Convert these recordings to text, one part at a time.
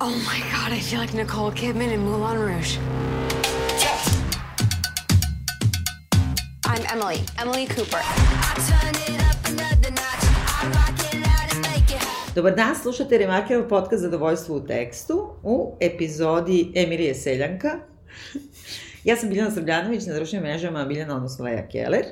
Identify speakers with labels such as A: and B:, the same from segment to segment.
A: Oh my god, I feel like Nicole Kidman in Moulin Rouge. I'm Emily, Emily Cooper.
B: Dobar dan, slušate Remarkerov podcast Zadovoljstvo u tekstu u epizodi Emilije Seljanka. ja sam Biljana Srbljanović na društvenim mrežama Biljana, odnosno Leja Keller.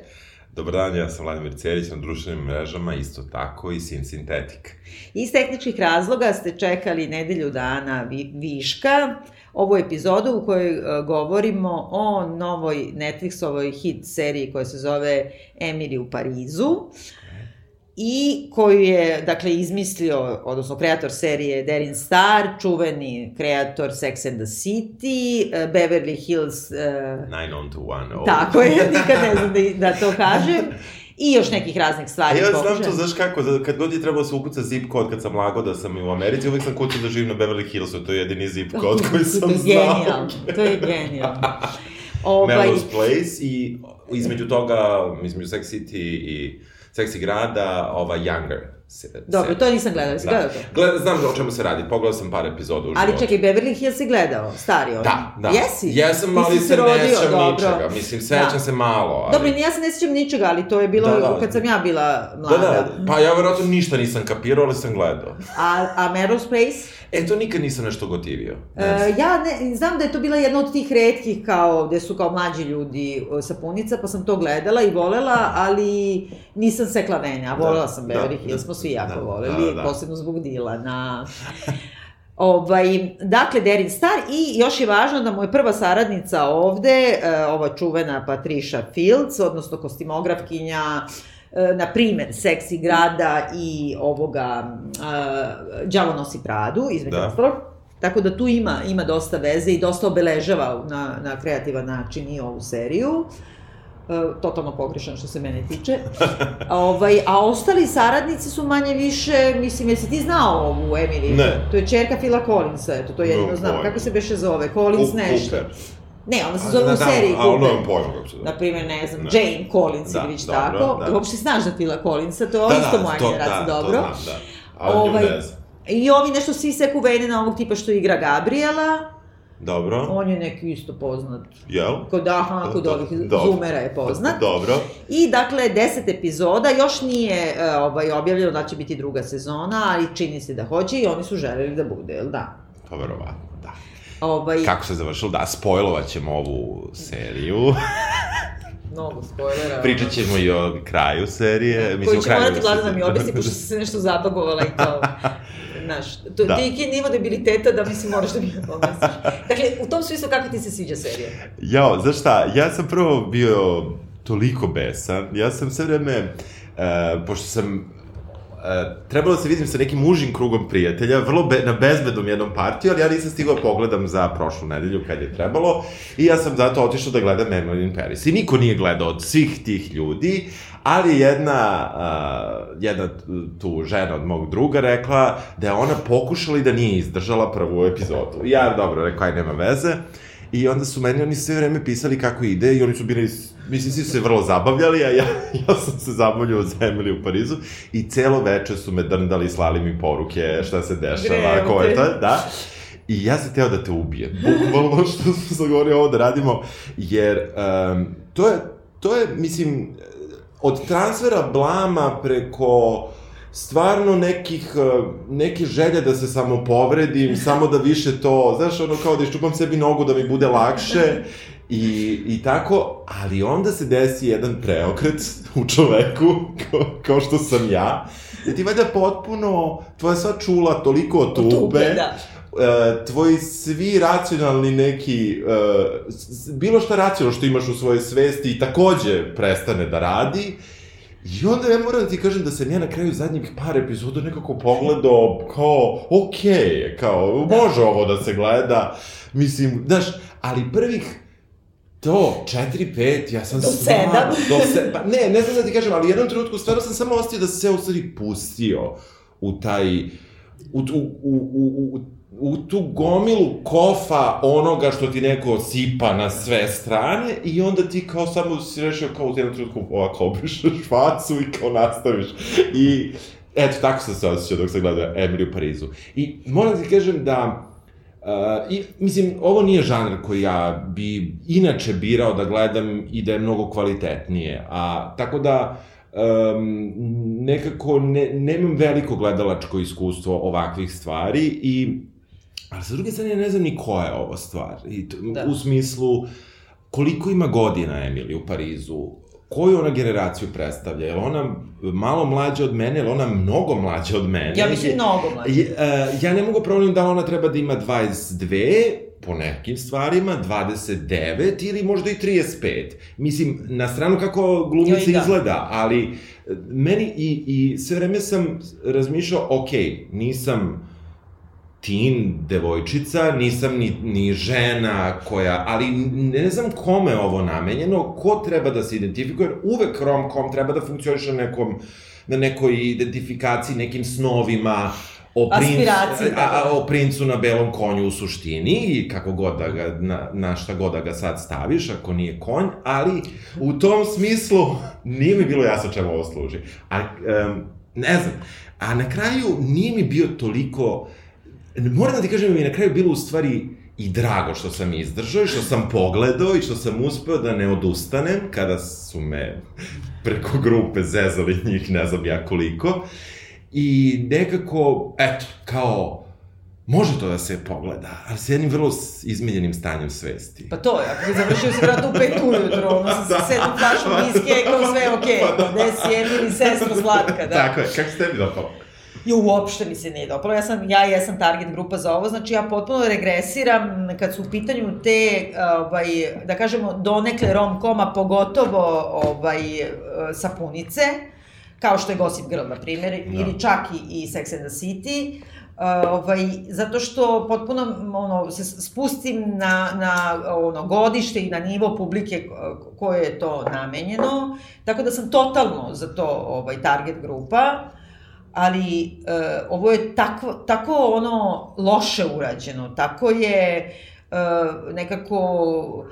C: Dobar dan, ja sam Vladimir Cerić na društvenim mrežama, isto tako i Sim Sintetik.
B: Iz tehničkih razloga ste čekali nedelju dana vi, viška ovu epizodu u kojoj uh, govorimo o novoj Netflixovoj hit seriji koja se zove Emily u Parizu. Uh, i koju je, dakle, izmislio, odnosno kreator serije Darin Star, čuveni kreator Sex and the City, uh, Beverly Hills...
C: Uh, Nine on to one. Oh.
B: Tako je, nikad ne znam da, da to kažem. I još nekih raznih stvari.
C: Ja znam to, znaš kako, kad god je trebalo se ukuca zip kod, kad sam lago da sam u Americi, uvek sam kucao da živim na Beverly Hillsu, to je jedini zip kod koji sam
B: to je
C: znao.
B: Genijalno, to je genijalno.
C: Ovaj... Melrose Place i između toga, između Sex City i Seksi grada, ova Younger.
B: Se, Dobro, to nisam gledala, si da. gledao to?
C: Gleda, znam o čemu se radi, pogledao sam par epizoda u životu.
B: Ali čekaj, Beverly Hills si gledao, stari on?
C: Da, da.
B: Jesi?
C: Jesam, ali se, rodio, ne dobro. ničega, mislim, sećam da. se malo. Ali...
B: Dobro, ja se ne sjećam ničega, ali to je bilo da, da. kad sam ja bila mlada. Da, da,
C: pa ja verovatno ništa nisam kapirao, ali sam gledao.
B: A, a Melrose Place?
C: E, to nikad nisam nešto gotivio.
B: Ne e, ja ne, znam da je to bila jedna od tih redkih kao, gde su kao mlađi ljudi sapunica, pa sam to gledala i volela, ali nisam sekla vene, a volela da, sam Beverly da, Hills, da, svi jako da, voleli, da, da. posebno zbog Dilana. Ovaj, dakle, Derin Star i još je važno da mu je prva saradnica ovde, e, ova čuvena Patricia Fields, odnosno kostimografkinja, E, na primer, Seksi grada i ovoga uh, Đavo nosi Pradu, između da. ostalog. Tako da tu ima, ima dosta veze i dosta obeležava na, na kreativan način i ovu seriju. E, totalno pogrešan što se mene tiče. A, ovaj, a ostali saradnici su manje više, mislim, jesi ti znao ovu Emily?
C: Ne.
B: To je čerka Phila Collinsa, eto, to jedino no, znam. Kako se beše zove? Collins nešto. Cooper. Ne, ona se zove da, u seriji
C: Cooper. A ono je pojma kako se
B: zove. Naprimer, ne znam, ne. Jane Collins da, ili već dobro, tako. Da. Uopšte znaš za Phila Collinsa, to je da, isto da, moja generacija, da, dobro. To znam, da.
C: Ali ovaj,
B: I ovi nešto svi seku vene na ovog tipa što igra Gabriela.
C: Dobro.
B: On je neki isto poznat.
C: Jel?
B: Kod, aha, kod ovih Dobro. zoomera je poznat.
C: Dobro.
B: I dakle, deset epizoda, još nije uh, ovaj, objavljeno da će biti druga sezona, ali čini se da hoće i oni su želeli da bude, jel da?
C: Pa verovatno.
B: Ovaj...
C: Kako se završilo? Da, spojlovat ćemo ovu seriju.
B: Mnogo spojlera.
C: Pričat ćemo i o kraju serije.
B: Mislim, Koji će morati gledati da mi objasni, pošto se nešto zabagovala i to. Znaš, to, da. ti je nivo debiliteta da mislim moraš da mi objasniš. Dakle, u tom smislu kako ti se sviđa serija?
C: Jao, znaš šta, ja sam prvo bio toliko besan, ja sam sve vreme, uh, pošto sam Uh, trebalo da se vidim sa nekim užim krugom prijatelja, vrlo be, na bezbednom jednom partiju, ali ja nisam stigao da pogledam za prošlu nedelju kad je trebalo i ja sam zato otišao da gledam Emily in Paris. I niko nije gledao od svih tih ljudi, ali jedna, uh, jedna tu žena od mog druga rekla da je ona pokušala i da nije izdržala prvu epizodu. I ja, dobro, rekao, aj, nema veze. I onda su meni oni sve vreme pisali kako ide i oni su bili Mislim, svi su se vrlo zabavljali, a ja, ja sam se zabavljao u zemlji u Parizu i celo veče su me drndali, slali mi poruke šta se dešava, ko je to, da. I ja sam teo da te ubijem. Bukvalno što smo se govorili ovo da radimo, jer um, to je, to je, mislim, od transfera blama preko stvarno nekih, neke želje da se samo povredim, samo da više to, znaš, ono kao da iščupam sebi nogu da mi bude lakše I, I tako, ali onda se desi jedan preokret u čoveku, kao, kao što sam ja, da ti valjda potpuno, tvoja sva čula toliko od tube, da. Uh, tvoji svi racionalni neki, uh, bilo šta racionalno što imaš u svojoj svesti takođe prestane da radi, I onda ja moram da ti kažem da sam ja na kraju zadnjih par epizoda nekako pogledao kao, okej, okay, kao, može ovo da se gleda, mislim, znaš, ali prvih To, 4, 5, ja sam
B: do stvarno...
C: Do se, pa ne, ne znam da ti kažem, ali u jednom trenutku stvarno sam samo ostio da se sve u stvari pustio u taj... U, u, u, u, u, u tu gomilu kofa onoga što ti neko sipa na sve strane i onda ti kao samo si rešio kao u jednom trenutku ovako obrišeš facu i kao nastaviš. I eto, tako sam se osjećao dok sam gledao Emily u Parizu. I moram ti kažem da Uh, i, mislim, ovo nije žanr koji ja bi inače birao da gledam i da je mnogo kvalitetnije. A, tako da, um, nekako ne, nemam veliko gledalačko iskustvo ovakvih stvari i ali sa druge strane ne znam ni koja je ova stvar. I, da. U smislu, koliko ima godina Emily u Parizu, koju ona generaciju predstavlja? Je ona malo mlađa od mene, je ona mnogo mlađa od mene?
B: Ja mislim mnogo mlađa.
C: Ja, uh, ja ne mogu problem da ona treba da ima 22, po nekim stvarima, 29 ili možda i 35. Mislim, na stranu kako glumica da. izgleda, ali e, meni i, i sve vreme sam razmišljao, ok, nisam tin, devojčica, nisam ni, ni žena koja, ali ne znam kome je ovo namenjeno, ko treba da se identifikuje, jer uvek rom-com treba da funkcioniše na nekom, na nekoj identifikaciji, nekim snovima, o, princ, a, a, da. o princu na belom konju u suštini i kako god da ga, na, na šta god da ga sad staviš, ako nije konj, ali u tom smislu nije mi bilo jasno čemu ovo služi. A, um, ne znam, a na kraju nije mi bio toliko moram da ti kažem, mi na kraju bilo u stvari i drago što sam izdržao i što sam pogledao i što sam uspeo da ne odustanem kada su me preko grupe zezali njih ne znam ja koliko. I nekako, eto, kao, može to da se pogleda, ali sa jednim vrlo izmenjenim stanjem svesti.
B: Pa to je, ako bi završio se vrata u pet ujutro, ono sa da. sedam flašom viske, kao sve okej, okay. pa da. gde si Emily, sestra slatka, da.
C: Tako je, kako ste mi dopalo?
B: Jo, uopšte mi se nije dopalo. Ja sam, ja jesam target grupa za ovo, znači ja potpuno regresiram kad su u pitanju te, ovaj, da kažemo, donekle rom-koma, pogotovo ovaj, sapunice, kao što je Gossip Girl, na primjer, da. ili čak i, i Sex and the City, Uh, ovaj, zato što potpuno ono, se spustim na, na ono, godište i na nivo publike koje je to namenjeno, tako da sam totalno za to ovaj, target grupa ali uh, ovo je tako, tako ono loše urađeno, tako je uh, nekako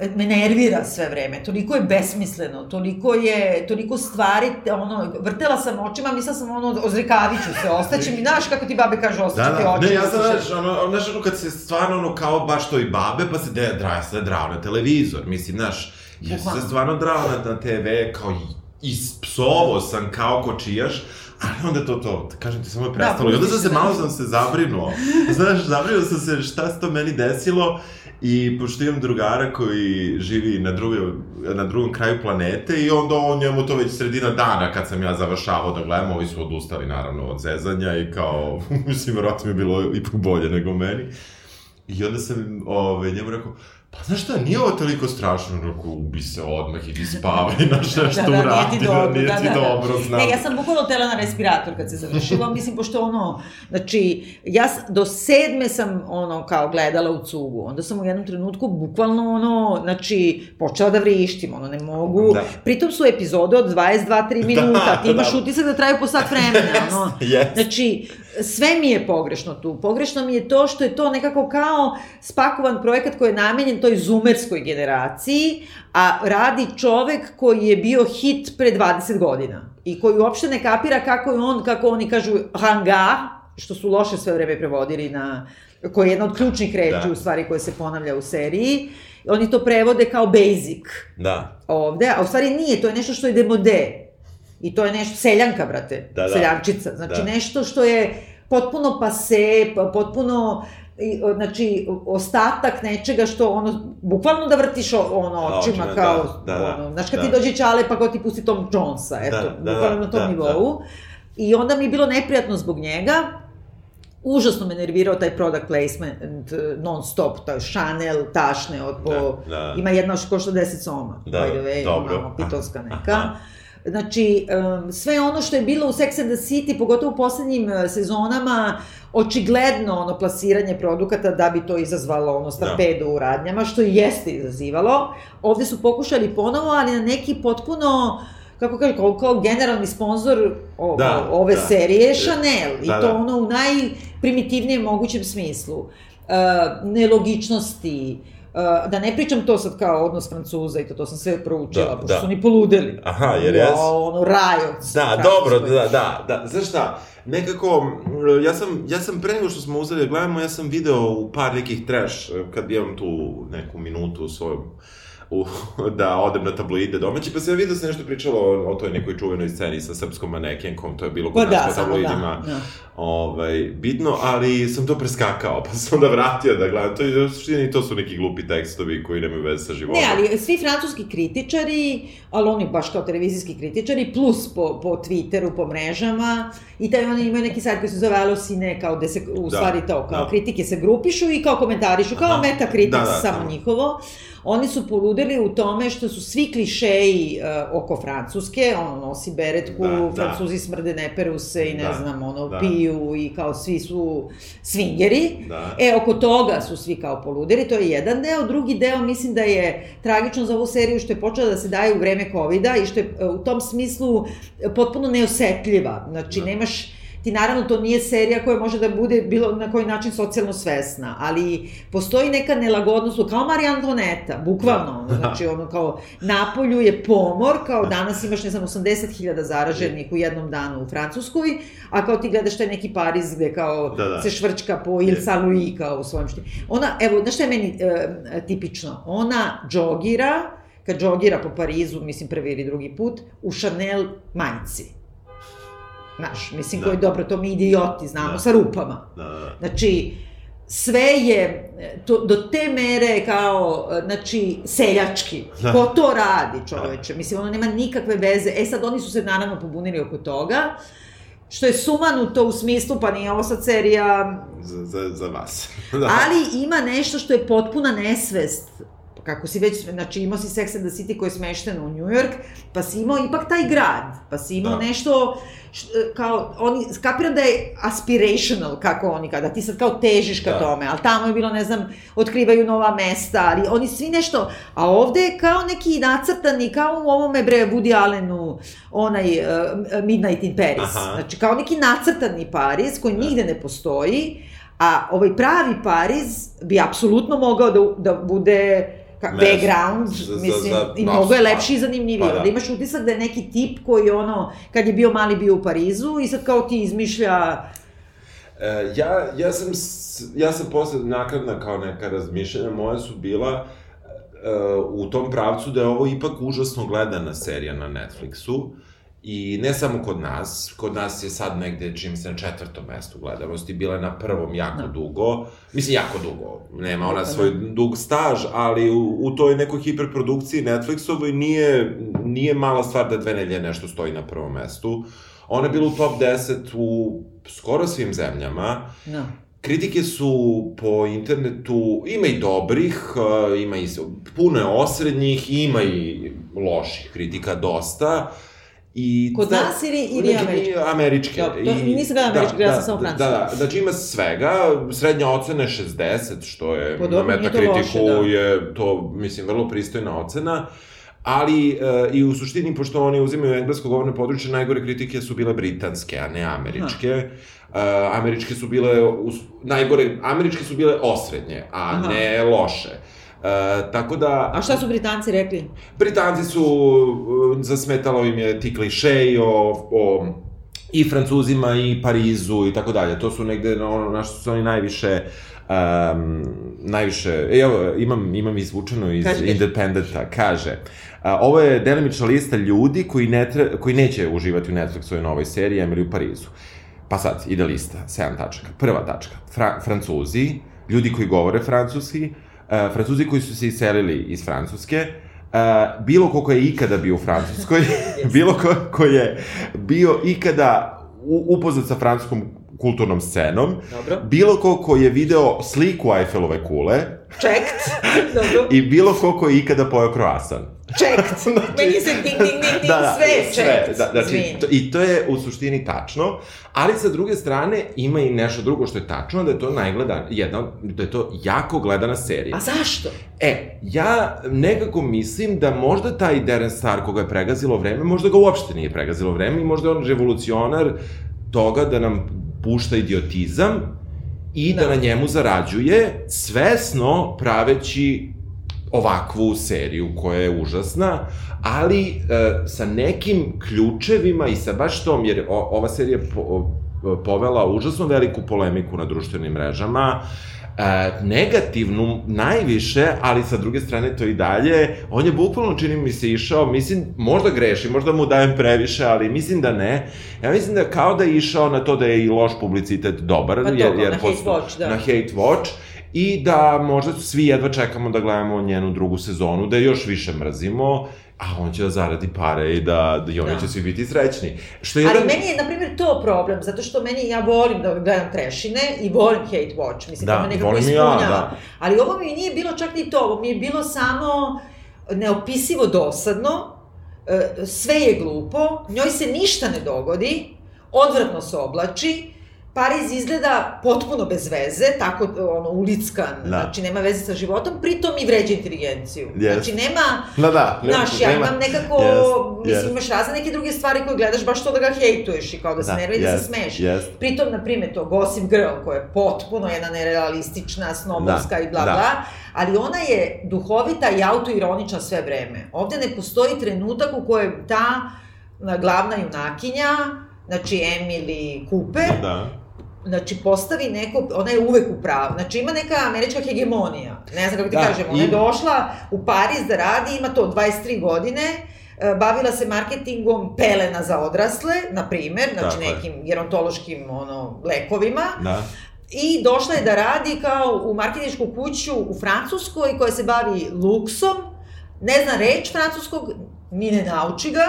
B: e, me nervira sve vreme, toliko je besmisleno, toliko je, toliko stvari, ono, vrtela sam očima, mislila sam ono, ozrekaviću se, ostaće mi, znaš kako ti babe kažu, ostaće
C: da,
B: ti da.
C: Ne, ja sam, znaš, ono, znaš, ono, kad se stvarno, ono, kao baš to i babe, pa se de, se drao na televizor, mislim, znaš, ja se stvarno drao na, na TV, kao, ispsovo sam kao kočijaš, Ali onda to, to, kažem ti, samo je da, prestalo. Da, I onda sam se, malo sam se zabrinuo. Znaš, zabrinuo sam se šta se to meni desilo. I pošto imam drugara koji živi na, druge, na drugom kraju planete i onda on njemu to već sredina dana kad sam ja završavao da gledam, ovi su odustali naravno od zezanja i kao, mislim, vjerojatno mi je bilo ipak bolje nego meni. I onda sam ove, njemu rekao, Pa znaš šta, nije ovo toliko strašno, onako ubi se odmah, idi spavaj, znaš da, da, uradi, nije ti dobro, nije da, ti da, da, dobro, znam.
B: Ne, ja sam bukvalno tela na respirator kad se završilo, mislim, pošto ono, znači, ja do sedme sam, ono, kao gledala u cugu, onda sam u jednom trenutku bukvalno, ono, znači, počela da vrištim, ono, ne mogu, da. pritom su epizode od 22-3 minuta, da, ti imaš da. utisak da traju po sat vremena, ono, yes. znači, sve mi je pogrešno tu. Pogrešno mi je to što je to nekako kao spakovan projekat koji je namenjen toj zumerskoj generaciji, a radi čovek koji je bio hit pre 20 godina i koji uopšte ne kapira kako je on, kako oni kažu, hanga, što su loše sve vreme prevodili na koji je jedna od ključnih reči da. u stvari koje se ponavlja u seriji. Oni to prevode kao basic.
C: Da.
B: Ovde, a u stvari nije, to je nešto što je demode. I to je nešto, seljanka, brate, da, da. seljančica. Znači, da. nešto što je potpuno pase, potpuno znači, ostatak nečega što, ono, bukvalno da vrtiš ono da, očima, da, kao, da, da, ono, znaš, kad da. ti dođe Čale, pa kao ti pusti Tom Jonesa, eto, da, da, bukvalno da, na tom da, nivou. Da. I onda mi je bilo neprijatno zbog njega, užasno me nervirao taj product placement non stop, to je Chanel, tašne, od po, da, da. ima jedna što košta 10 soma, da, by the way, dobro. Malo, pitolska neka. Aha. Znači, sve ono što je bilo u Sex and the City, pogotovo u poslednjim e, sezonama, očigledno ono plasiranje produkata da bi to izazvalo ono stampedu da. u radnjama, što i jeste izazivalo. Ovde su pokušali ponovo, ali na neki potpuno kako kaže, kao, kao generalni sponsor o, da, ove da. serije je Chanel. Da, I to da. ono u najprimitivnijem mogućem smislu. Uh, nelogičnosti, Uh, da ne pričam to sad kao odnos Francuza i to, to sam sve proučila,
C: Da,
B: pošto
C: da.
B: su oni poludeli.
C: Aha, jer jes?
B: Wow, ono, rajot.
C: Da, dobro, da, da, da. Znaš šta, nekako, ja sam, ja sam pre nego što smo uzeli da gledamo, ja sam video u par nekih trash, kad imam tu neku minutu u svojom, u, da odem na tabloide domaći, pa sam ja vidio da se nešto pričalo o, o toj nekoj čuvenoj sceni sa srpskom manekenkom, to je bilo kod
B: Pa
C: nas
B: da,
C: po tabloidima.
B: da, da.
C: Ovaj, bitno, ali sam to preskakao, pa sam onda vratio da gledam. To, je, suštini, to su neki glupi tekstovi koji nemaju veze sa životom.
B: Ne, ali svi francuski kritičari, ali oni baš kao televizijski kritičari, plus po, po Twitteru, po mrežama, i taj oni imaju neki sajt koji se zove Alocine, kao gde se, u
C: Da,
B: stvari to, kao
C: da.
B: kritike se grupišu i kao komentarišu, kao
C: Aha.
B: Metacritic,
C: Da, da,
B: samo
C: da.
B: njihovo. Oni su poludeli u tome što su svi klišeji uh, oko Francuske, ono nosi beretku,
C: Da, da.
B: Francuzi smrde ne peru se i ne
C: Da,
B: znam, ono,
C: da.
B: piju i kao svi su svingeri.
C: Da.
B: E, oko toga su svi kao poludeli, to je jedan deo. Drugi deo mislim da je tragično za ovu seriju što je počela da se daje u vreme covid i što je e, u tom smislu potpuno neosetljiva. Znači,
C: Da.
B: nemaš ti naravno to nije serija koja može da bude bilo na koji način socijalno svesna, ali postoji neka nelagodnost, kao Marija Antoneta, bukvalno, ono, znači ono kao napolju je pomor, kao danas imaš ne znam 80.000 zaraženih u jednom danu u Francuskoj, a kao ti gledaš taj neki Pariz gde kao
C: Da, da.
B: se švrčka po Il Saint Louis kao u svojem šti. Ona, evo, znaš šta je meni e, tipično? Ona džogira, kad džogira po Parizu, mislim prvi ili drugi put, u Chanel majici. Znaš, mislim
C: Da.
B: koji dobro, to mi idioti znamo,
C: Da.
B: sa rupama.
C: Da, da, da.
B: Znači, sve je to, do te mere kao, znači, seljački.
C: Da.
B: Ko to radi, čoveče? Mislim, ono nema nikakve veze. E sad, oni su se naravno pobunili oko toga, što je sumanuto u smislu, pa nije ovo sad serija
C: Za, za, za vas. da.
B: Ali ima nešto što je potpuna nesvest kako si već, znači imao si Sex and the City koji je smešten u New York, pa si imao ipak taj grad, pa si imao
C: Da.
B: nešto, š, kao, oni, skapiram da je aspirational, kako oni, kada ti sad kao težiš ka
C: Da.
B: tome, ali tamo je bilo, ne znam, otkrivaju nova mesta, ali oni svi nešto, a ovde je kao neki nacrtani, kao u ovome bre Woody Allenu, onaj uh, Midnight in Paris,
C: Aha.
B: znači kao neki nacrtani Paris koji nigde ne postoji, A ovaj pravi Pariz bi apsolutno mogao da, da bude ka,
C: Mesto
B: background,
C: za- za-
B: mislim,
C: za-
B: i
C: da,
B: mnogo je
C: pa-
B: lepši i zanimljiviji.
C: pa da.
B: Da. imaš utisak da je neki tip koji ono, kad je bio mali bio u Parizu i sad kao ti izmišlja
C: E, ja, ja sam, ja sam posle nakladna kao neka razmišljanja moja su bila e, u tom pravcu da je ovo ipak užasno gledana serija na Netflixu i ne samo kod nas, kod nas je sad negde, čim se na četvrtom mestu gledanosti, bila je na prvom jako
B: Da.
C: dugo, mislim jako dugo, nema ona
B: Da,
C: svoj
B: da.
C: dug staž, ali u, u toj nekoj hiperprodukciji Netflixovoj nije, nije mala stvar da dve nelje nešto stoji na prvom mestu. Ona je bila u top 10 u skoro svim zemljama.
B: no.
C: Kritike su po internetu, ima i dobrih, uh, ima i, puno je osrednjih, ima i loših kritika dosta. I,
B: Kod nas ili- ili američke?
C: Američke.
B: Dobro, to nisam gledala američke, gledala sam samo francuske.
C: Da, da, znači ima svega, srednja ocena je 60, što je
B: Pa
C: na
B: nije to
C: Metakritiku
B: loše, da.
C: je to, mislim, vrlo pristojna ocena. Ali, e, i u suštini, pošto oni uzimaju englesko govorno područje, najgore kritike su bile britanske, a ne američke. E, američke su bile, us, najgore, američke su bile osrednje, a
B: Aha.
C: ne loše. E, tako da...
B: A šta su Britanci rekli?
C: Britanci su, uh, zasmetalo im je ti klišeji o, o i Francuzima i Parizu i tako dalje. To su negde ono na što su oni najviše um, najviše, evo, imam, imam izvučeno iz
B: Kaži.
C: Independenta, kaže, a, ovo je delimična lista ljudi koji, ne tre, koji neće uživati u Netflixovoj novoj seriji Emily u Parizu. Pa sad, ide lista, 7 tačaka. Prva tačka, Fra, Francuzi, ljudi koji govore francuski, uh, Francuzi koji su se iselili iz Francuske, Uh, bilo ko ko je ikada bio u Francuskoj, bilo ko ko je bio ikada u, upoznat sa francuskom kulturnom scenom,
B: Dobro.
C: bilo ko ko je video sliku Eiffelove kule
B: Checked. Dobro.
C: i bilo ko ko je ikada pojao croissant.
B: Checked. Meni se ding, ding, ding, ding, sve je checked.
C: Da, znači,
B: Izvini.
C: to, I to je u suštini tačno, ali sa druge strane ima i nešto drugo što je tačno, da je to najgledan, jedna, da je to jako gledana serija.
B: A zašto?
C: E, ja nekako mislim da možda taj Darren Star koga je pregazilo vreme, možda ga uopšte nije pregazilo vreme i možda je on revolucionar toga da nam pušta idiotizam i da,
B: Da.
C: na njemu zarađuje svesno praveći ovakvu seriju koja je užasna, ali e, sa nekim ključevima i sa baš tom, jer o, ova serija po, povela užasno veliku polemiku na društvenim mrežama, e, negativnu najviše, ali sa druge strane to i dalje, on je bukvalno, čini mi se, išao, mislim, možda greši, možda mu dajem previše, ali mislim da ne. Ja mislim da kao da je išao na to da je i loš publicitet dobar,
B: Pa
C: jer, jer
B: na hate watch, da.
C: na hate watch, i da možda svi jedva čekamo da gledamo njenu drugu sezonu, da je još više mrzimo, a on će da zaradi pare i da, da i oni
B: Da.
C: će svi biti srećni. Što je
B: Ali
C: jedan...
B: meni je, na primjer, to problem, zato što meni, ja volim da gledam trešine i volim hate watch, mislim,
C: Da,
B: to me nekako
C: volim i ja,
B: ispunjava.
C: da.
B: Ali ovo mi nije bilo čak ni to, ovo mi je bilo samo neopisivo dosadno, e, sve je glupo, njoj se ništa ne dogodi, odvratno se oblači, Pariz izgleda potpuno bez veze, tako ono ulickan,
D: Da.
B: znači nema veze sa životom, pritom i vređa inteligenciju.
D: Yes.
B: Znači nema,
D: Da, da. ne-
B: Znaš, ja
D: nema-
B: imam nekako,
D: Jest,
B: mislim,
D: jest.
B: imaš razne neke druge stvari koje gledaš baš to da ga hejtuješ i kao da se
D: Da,
B: nervira i da se smeješ.
D: jest.
B: Pritom, na primjer, to Gossip Girl, koja je potpuno jedna nerealistična, snobovska
D: Da,
B: i bla
D: da.
B: bla, ali ona je duhovita i autoironična sve vreme. Ovde ne postoji trenutak u kojem ta na, glavna junakinja, znači Emily Cooper,
D: Da.
B: Znači postavi neko, ona je uvek u pravu, znači ima neka američka hegemonija, ne znam kako ti
D: Da,
B: kažem, ona je
D: i-
B: došla u Pariz da radi, ima to 23 godine, e, bavila se marketingom pelena za odrasle, na primer, znači
D: Tako je.
B: nekim gerontološkim ono, lekovima,
D: Da.
B: i došla je da radi kao u marketinšku kuću u Francuskoj koja se bavi luksom, ne zna reč francuskog, ni ne nauči ga,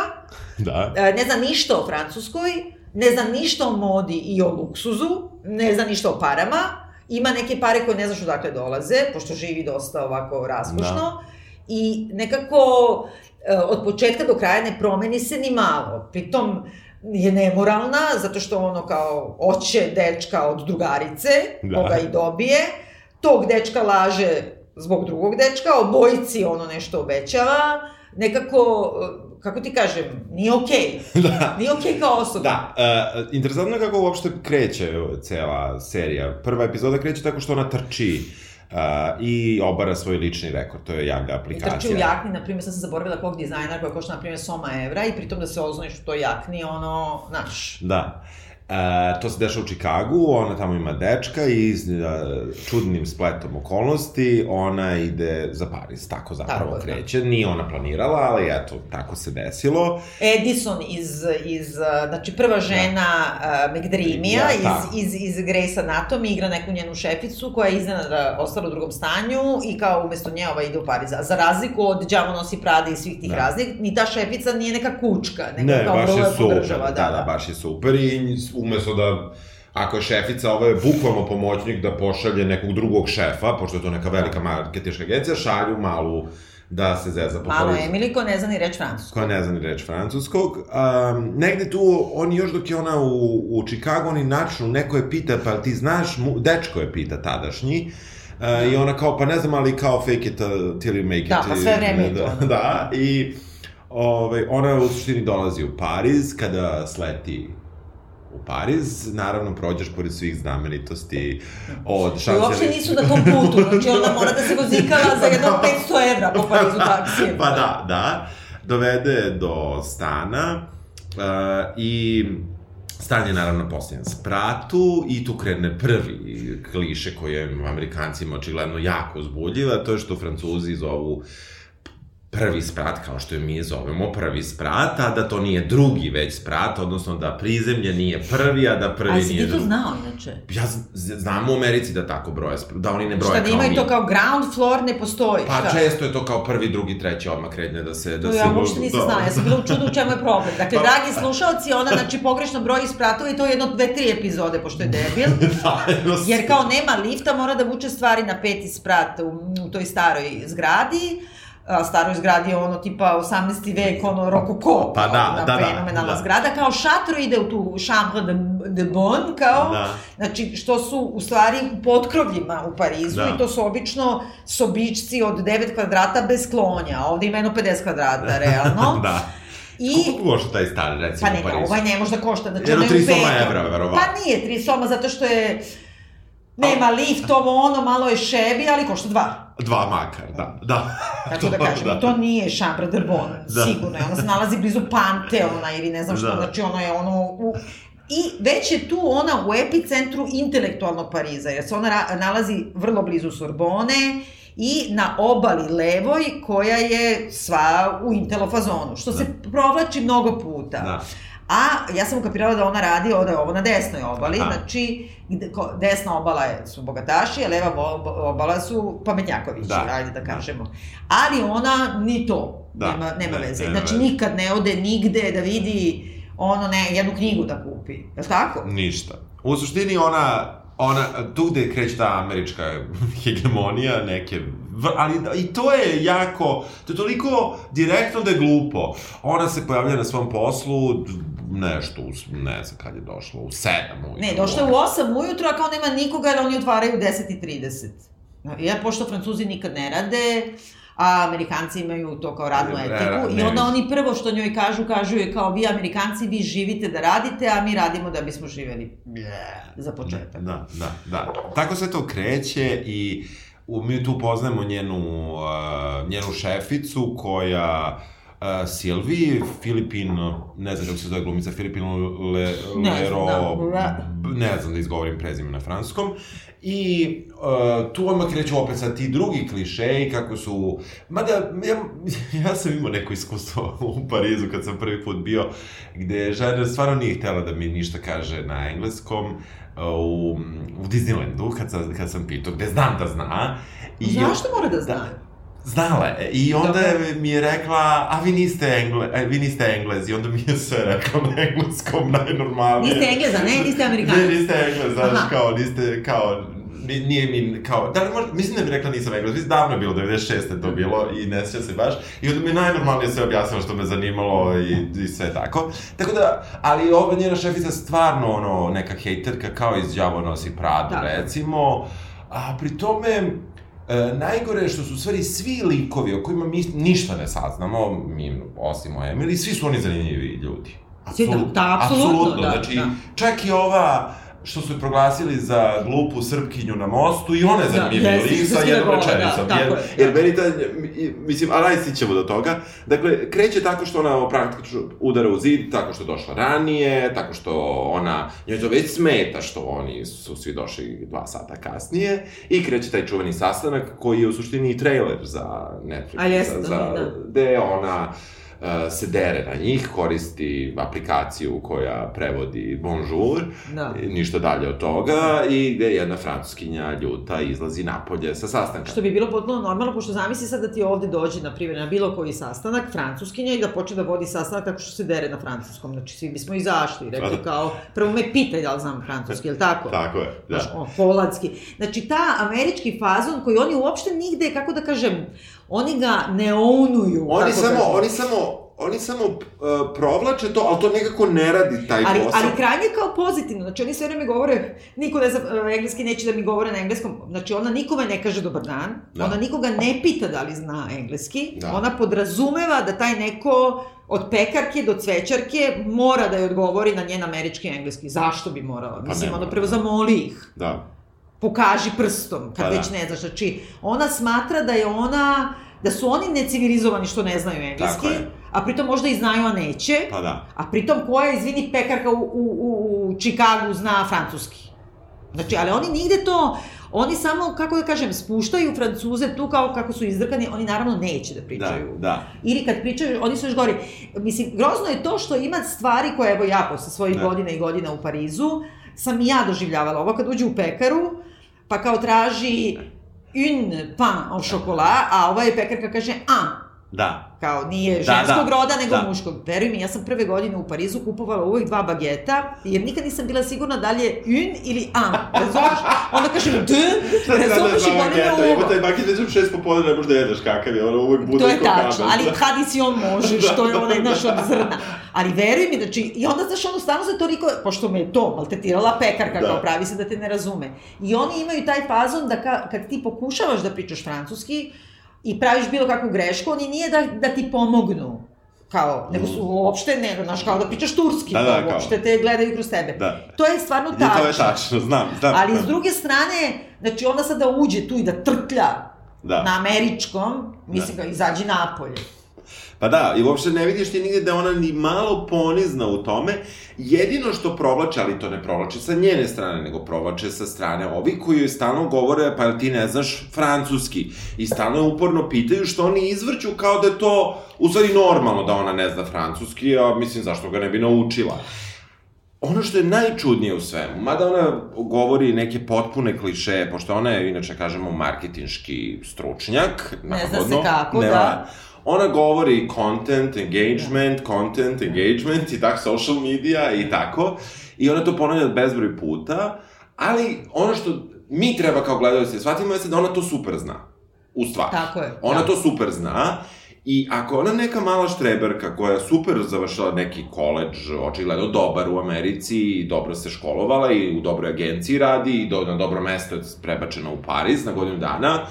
D: Da.
B: E, ne zna ništa o Francuskoj, ne zna ništa o modi i o luksuzu, ne zna ništa o parama, ima neke pare koje ne znaš odakle dolaze, pošto živi dosta ovako raskošno,
D: Da.
B: i nekako e, od početka do kraja ne promeni se ni malo. Pritom je nemoralna, zato što ono kao oće dečka od drugarice,
D: Da.
B: koga i dobije, tog dečka laže zbog drugog dečka, obojici ono nešto obećava, nekako, kako ti kažem, nije okej.
D: Da.
B: Nije okej kao osoba.
C: Da, uh, interesantno je kako uopšte kreće cela serija. Prva epizoda kreće tako što ona trči uh, i obara svoj lični rekord, to je
B: I
C: aplikacija.
B: trči u jakni, na primjer, sad sam zaboravila kog dizajnera koja košta, na primjer, soma evra i pritom da se oznojiš u toj jakni, ono, znaš,
C: Da. E, to se dešava u Čikagu, ona tamo ima dečka i s e, čudnim spletom okolnosti ona ide za Pariz, tako zapravo
B: Tako da.
C: kreće. Nije ona planirala, ali eto, tako se desilo.
B: Edison iz, iz uh, znači prva žena uh, McDreamija
C: Ja,
B: iz, iz, iz Grey's Anatomy igra neku njenu šeficu koja je iznenada ostala u drugom stanju i kao umesto nje ova ide u Pariz. A za razliku od Đavo nosi Prada i svih tih
C: Da.
B: raznih, ni ta šefica nije neka kučka, nego
C: Ne,
B: kao
C: baš je super,
B: podržava.
C: da, da, baš je super i umesto da ako je šefica, ovo je bukvalno pomoćnik da pošalje nekog drugog šefa, pošto je to neka velika marketiška agencija, šalju malu da se zeza po
B: Malo
C: Parizu.
B: Emily ko ne zna ni reč francusko.
C: koja ne zna ni reč francuskog. Um, negde tu, oni još dok je ona u, u Chicago, oni načnu, neko je pita, pa ti znaš, mu, dečko je pita tadašnji, Uh, I ona kao, pa ne znam, ali kao fake it uh, till you make it.
B: Da, pa sve vreme to,
C: Da,
B: ono.
C: da, i ovaj, ona u suštini dolazi u Pariz, kada sleti u Pariz, naravno prođeš pored svih znamenitosti od
B: I
C: šanse...
B: uopšte nisu na tom putu, znači ona mora da se vozikala za jedno 500 evra po Parizu taksijem.
C: Pa da, da. Dovede do stana uh, i stan je naravno na posljednjem spratu i tu krene prvi kliše koji je Amerikancima očigledno jako uzbudljiv, a to je što Francuzi zovu prvi sprat, kao što je mi zovemo, prvi sprat, a da to nije drugi već sprat, odnosno da prizemlje nije prvi, a da prvi
B: si
C: nije
B: ti to
C: drugi.
B: znao, inače?
C: Ja znam u Americi da tako broje, da oni ne broje
B: Šta, da
C: kao
B: imaju
C: mi.
B: to kao ground floor, ne postoji,
C: Pa
B: šta?
C: često je to kao prvi, drugi, treći odmah krenje da se... Da
B: To
C: se
B: ja uopšte nisam
C: da.
B: znala, ja sam bila u čudu u čemu je problem. Dakle,
C: Pa-
B: dragi slušalci, ona znači pogrešno broji spratova i to je jedno dve, tri epizode, pošto je debil.
C: da.
B: Jer kao nema lifta, mora da vuče stvari na peti sprat u, u toj staroj zgradi. Staroj zgradi je ono tipa 18. vek, ono rokoko,
C: Pa da,
B: ona
C: da, da,
B: fenomenalna
C: da.
B: zgrada, kao šatro ide u tu chambre de, de bon, kao,
C: Da.
B: znači što su u stvari u potkrovljima u Parizu
D: Da.
B: i to su obično sobičci od 9 kvadrata bez klonja, ovde ima jedno 50 kvadrata, realno.
C: da.
B: I,
C: Koliko košta taj stan, recimo,
B: pa
C: u
B: ne,
C: Parizu?
B: ovaj ne može da košta, znači ono je u
C: soma
B: betonu.
C: evra, verovatno.
B: Pa nije tri soma, zato što je, nema lift, ovo ono, malo je šebi, ali košta dva.
C: Dva makar, da, da.
B: Tako da kažem, da. to nije Chambre de Bon, da. sigurno je. Ona se nalazi blizu Panteona ili ne znam što, da. znači ono je ono u, I već je tu ona u epicentru intelektualnog Pariza, jer se ona nalazi vrlo blizu Sorbone i na obali levoj koja je sva u intelofazonu, što se da. provlači mnogo puta. Da. A ja sam ukapirala da ona radi ovde ovo na desnoj obali, Aha. znači desna obala je, su bogataši, a leva obala su pametnjakovići, da. ajde da kažemo. Ali ona ni to, da. nema, nema ne, veze. Ne, znači nikad ne ode nigde da vidi ono ne, jednu knjigu da kupi. Je li tako?
C: Ništa. U suštini ona ona, tu gde kreće ta američka hegemonija, neke, ali da, i to je jako, to je toliko direktno da je glupo. Ona se pojavlja na svom poslu, nešto, ne znam kad je došla, u 7 ujutru.
B: Ne, došla je u 8 ujutru, a kao nema nikoga, ali oni otvaraju u 10.30. Ja, pošto Francuzi nikad ne rade, a Amerikanci imaju to kao radnu etiku i onda oni prvo što njoj kažu, kažu je kao vi Amerikanci, vi živite da radite, a mi radimo da bismo živeli za početak.
C: Da, da, da. Tako se to kreće i mi tu poznajemo njenu, uh, njenu šeficu koja uh, Silvi, Filipin, ne znam kako se zove glumica, Filipin Le, Lero, ne znam, da. ne znam da izgovorim prezime na franskom, I uh, tu odmah kreću opet sad ti drugi klišeji, kako su... Mada, ja, ja sam imao neko iskustvo u Parizu kad sam prvi put bio, gde žena stvarno nije htela da mi ništa kaže na engleskom, uh, u, u Disneylandu, kad sam, kad sam pitao, gde znam da zna.
B: I Zašto mora da zna? Da,
C: Znala je. I onda Dobre. mi je rekla, a vi niste, engle, e, vi niste englezi. I onda mi je sve rekla na engleskom najnormalnije.
B: Niste engleza, ne? Niste amerikanac.
C: Ne, niste englez, znaš, kao, niste, kao, nije mi, kao, da li možda, mislim da mi rekla nisam englez, mislim davno je bilo, 96. je to bilo i ne sjeća se baš. I onda mi je najnormalnije sve objasnilo što me zanimalo i, i sve tako. Tako da, ali ova njena šefica stvarno, ono, neka hejterka, kao iz Đavo nosi Pradu, da. recimo. A pri tome, E, najgore je što su stvari svi likovi o kojima mi ništa ne saznamo, mi, osim o Emily, svi su oni zanimljivi ljudi.
B: Apsolutno, da, apsolutno, apsolutno,
C: da, znači, da. čak i ova što su je proglasili za glupu srpkinju na mostu i ona je zanimljiva da, lik sa jednom da, rečenicom. Da, jer, da. jer meni ta, mislim, a najsi ćemo do toga. Dakle, kreće tako što ona praktično udara u zid, tako što je došla ranije, tako što ona, njoj to već smeta što oni su svi došli dva sata kasnije i kreće taj čuveni sastanak koji je u suštini i trailer za Netflix. A jeste, za, za, da. Gde ona uh, se dere na njih, koristi aplikaciju koja prevodi bonjour, da. ništa dalje od toga, i gde jedna francuskinja ljuta izlazi napolje sa sastanka.
B: Što bi bilo potpuno normalno, pošto zamisli sad da ti ovde dođe, na primjer, na bilo koji sastanak, francuskinja, i da počne da vodi sastanak tako što se dere na francuskom. Znači, svi bismo izašli, rekli da. kao, prvo me pitaj da li znam francuski, je li tako?
C: tako je, da. Znaš,
B: o, holandski. Znači, ta američki fazon koji oni uopšte nigde, kako da kažem, oni ga ne ounuju.
C: Oni samo, kažem. oni samo oni samo uh, provlače to, ali to nekako ne radi taj
B: ali,
C: posao.
B: Ali krajnje kao pozitivno, znači oni sve vreme govore, niko ne zna, uh, engleski neće da mi govore na engleskom, znači ona nikome ne kaže dobar dan, da. ona nikoga ne pita da li zna engleski, da. ona podrazumeva da taj neko od pekarke do cvećarke mora da je odgovori na njen američki engleski. Zašto bi morala? Pa Mislim, ona prvo zamoli ih.
C: Da.
B: Pokaži prstom, kad pa već da. ne znaš. Znači, ona smatra da je ona da su oni necivilizovani što ne znaju engleski, a pritom možda i znaju, a neće.
C: Pa da.
B: A pritom koja, izvini, pekarka u, u, u, u Čikagu zna francuski. Znači, ali oni nigde to, oni samo, kako da kažem, spuštaju Francuze tu kao kako su izdrkani, oni naravno neće da pričaju.
C: Da, da.
B: Ili kad pričaju, oni su još gori. Mislim, grozno je to što ima stvari koje, evo ja, posle svojih da. godina i godina u Parizu, sam i ja doživljavala. Ovo kad uđe u pekaru, pa kao traži une pain au chocolat, a ova je pekarka kaže un.
C: Da.
B: Kao, nije da, ženskog da, roda, nego da. muškog. Veruj mi, ja sam prve godine u Parizu kupovala uvek dva bageta, jer nikad nisam bila sigurna da li je un ili un. Razumeš? Onda kažem d, razumeš i boli me uvo.
C: Evo taj baget već u šest popodne ne možeš da jedeš kakav je, ono uvek bude
B: To je tačno, ali tradicion možeš, da, to je onaj naš od zrna. Ali veruj mi, znači, i onda, znaš, ono, stano se toliko, pošto me je to maltetirala pekarka, da. kao pravi se da te ne razume. I oni imaju taj fazon da ka, kad ti pokušavaš da pričaš francuski, i praviš bilo kakvu grešku, oni nije da, da ti pomognu, kao, nego su uopšte, ne, znaš, kao da pričaš turski, da, da, uopšte kao. te gledaju kroz tebe. Da. To je stvarno tačno.
C: I to je tačno, znam, znam.
B: Ali s druge strane, znači ona sada uđe tu i da trtlja
C: Da.
B: na američkom, mislim da. izađi napolje.
C: Pa da, i uopšte ne vidiš ti nigde da ona ni malo ponizna u tome. Jedino što provlače, ali to ne provlače sa njene strane, nego provlače sa strane ovi koji joj stalno govore, pa ti ne znaš francuski. I stalno je uporno pitaju što oni izvrću kao da je to, u stvari, normalno da ona ne zna francuski, a mislim, zašto ga ne bi naučila. Ono što je najčudnije u svemu, mada ona govori neke potpune kliše, pošto ona je, inače, kažemo, marketinški stručnjak,
B: ne zna se kako, nema, da
C: ona govori content, engagement, content, engagement i tako social media i tako. I ona to ponavlja bezbroj puta, ali ono što mi treba kao gledalci da shvatimo je da ona to super zna. U stvari.
B: Tako je.
C: Ona da. to super zna. I ako ona neka mala štreberka koja je super završila neki koleđ, očigledno dobar u Americi i dobro se školovala i u dobroj agenciji radi i do, na dobro mesto je prebačena u Pariz na godinu dana,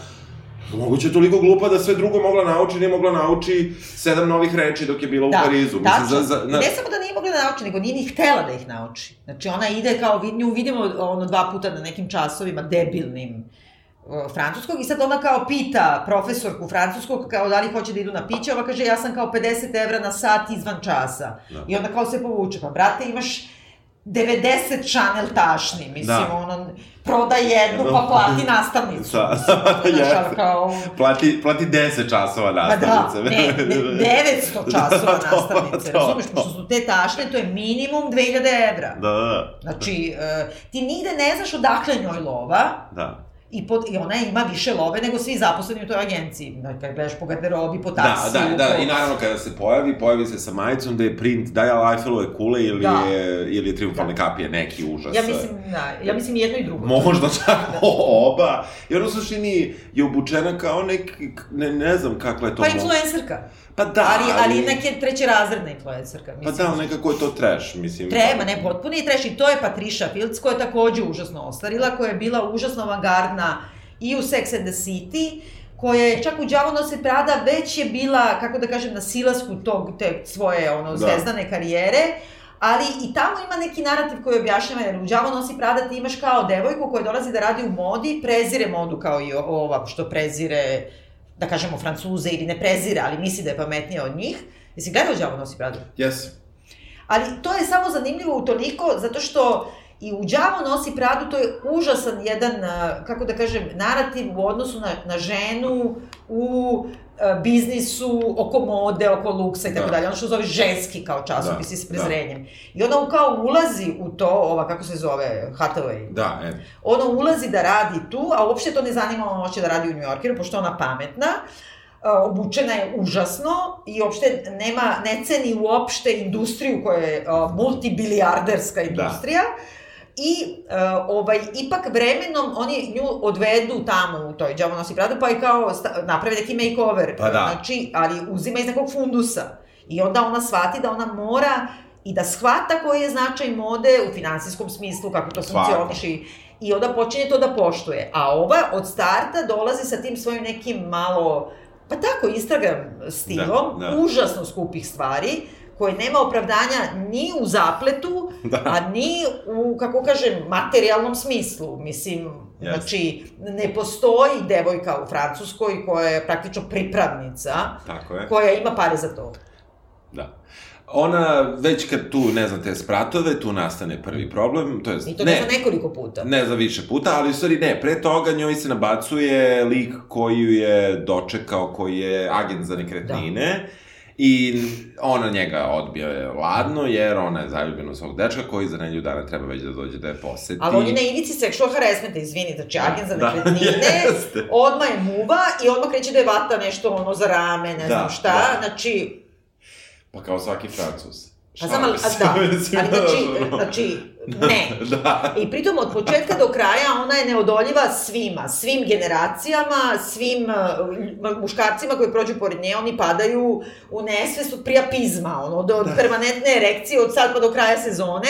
C: Moguće je toliko glupa da sve drugo mogla nauči, nije mogla nauči sedam novih reči dok je bila u
B: da,
C: Parizu.
B: Mislim, za, za, na... Ne samo da nije mogla da nauči, nego nije ni htela da ih nauči. Znači, ona ide kao, nju vidimo ono dva puta na nekim časovima debilnim francuskog i sad ona kao pita profesorku francuskog kao da li hoće da idu na piće, ova kaže ja sam kao 50 evra na sat izvan časa. Da. I onda kao se povuče, pa brate imaš 90 Chanel tašni, mislim, da. ono, proda jednu, pa plati nastavnicu. Da,
C: da, kao... plati, plati 10 časova nastavnice.
B: Pa da, ne, ne, 900 časova da, nastavnice, razumiješ, pošto su te tašne, to je minimum 2000 evra.
C: Da, da.
B: Znači, uh, ti nigde ne znaš odakle njoj lova,
C: da
B: i, pod, i ona ima više love nego svi zaposleni u toj agenciji. Da, kad gledaš po garderobi, po taksiju.
C: Da, da, da, po... i naravno kada se pojavi, pojavi se sa majicom da je print Daja Eiffelove kule ili da. je, ili je triumfalne da. kapije, neki užas.
B: Ja mislim, da, ja mislim jedno i drugo.
C: Možda čak da. oba. I ona u suštini je obučena kao nek, ne, ne znam kakva je to.
B: Pa influencerka.
C: Pa da,
B: ali... Ali, ali neke trećerazredna influencerka.
C: Mislim. Pa da, nekako je to trash, mislim.
B: Treba, ne, potpuno je trash. I to je Patricia Fields, koja je takođe užasno ostarila, koja je bila užasno avangardna i u Sex and the City, koja je čak u Đavo nose Prada već je bila, kako da kažem, na silasku tog, te svoje ono, da. zvezdane karijere, ali i tamo ima neki narativ koji objašnjava, jer u Đavo nosi Prada ti imaš kao devojku koja dolazi da radi u modi, prezire modu kao i ova što prezire, da kažemo, Francuze ili ne prezire, ali misli da je pametnija od njih. Jesi gledao Đavo nosi Prada?
C: Yes.
B: Ali to je samo zanimljivo u toliko, zato što I u Đavo nosi Pradu, to je užasan jedan, kako da kažem, narativ u odnosu na, na ženu u biznisu, oko mode, oko luksa i tako da. dalje. Ono što zove ženski kao časopis da, s prezrenjem. Da. I ona kao ulazi u to, ova, kako se zove, Hathaway.
C: Da, e.
B: Ona ulazi da radi tu, a uopšte to ne zanima ona hoće da radi u New Yorkeru, pošto ona pametna obučena je užasno i uopšte nema, ne ceni uopšte industriju koja je multibilijarderska industrija. Da I uh, ovaj, ipak vremenom oni nju odvedu tamo u toj Džavo nosi Prada, pa i kao naprave neki makeover.
C: Pa da.
B: Znači, ali uzima iz nekog fundusa. I onda ona shvati da ona mora i da shvata koji je značaj mode u finansijskom smislu, kako to funkcioniše i onda počinje to da poštuje. A ova od starta dolazi sa tim svojim nekim malo, pa tako, Instagram stilom, da, da. užasno skupih stvari, koje nema opravdanja ni u zapletu, da. a ni u, kako kažem, materijalnom smislu. Mislim, yes. znači, ne postoji devojka u Francuskoj koja je praktično pripravnica,
C: Tako je.
B: koja ima pare za to.
C: Da. Ona, već kad tu ne zna te spratove, tu nastane prvi problem, to je...
B: I to ne, ne za nekoliko puta.
C: Ne za više puta, ali u stvari ne, pre toga njoj se nabacuje lik koji ju je dočekao, koji je agent za nekretnine, da I ona njega odbija ladno, jer ona je zaljubljena u svog dečka koji za nelju dana treba već da dođe da je poseti.
B: Ali on je na ivici sexual harassmenta, izvini, znači da, agent za da, nekretnine, da, odmah je muva i odmah kreće da je vata nešto ono za rame, ne da, znam šta, da. znači...
C: Pa kao svaki francus.
B: Pa znam, ali, da, ali znači, znači, ne. da. I pritom od početka do kraja ona je neodoljiva svima, svim generacijama, svim uh, muškarcima koji prođu pored nje, oni padaju u nesvest od prijapizma, ono, do da. permanentne erekcije od sad pa do kraja sezone,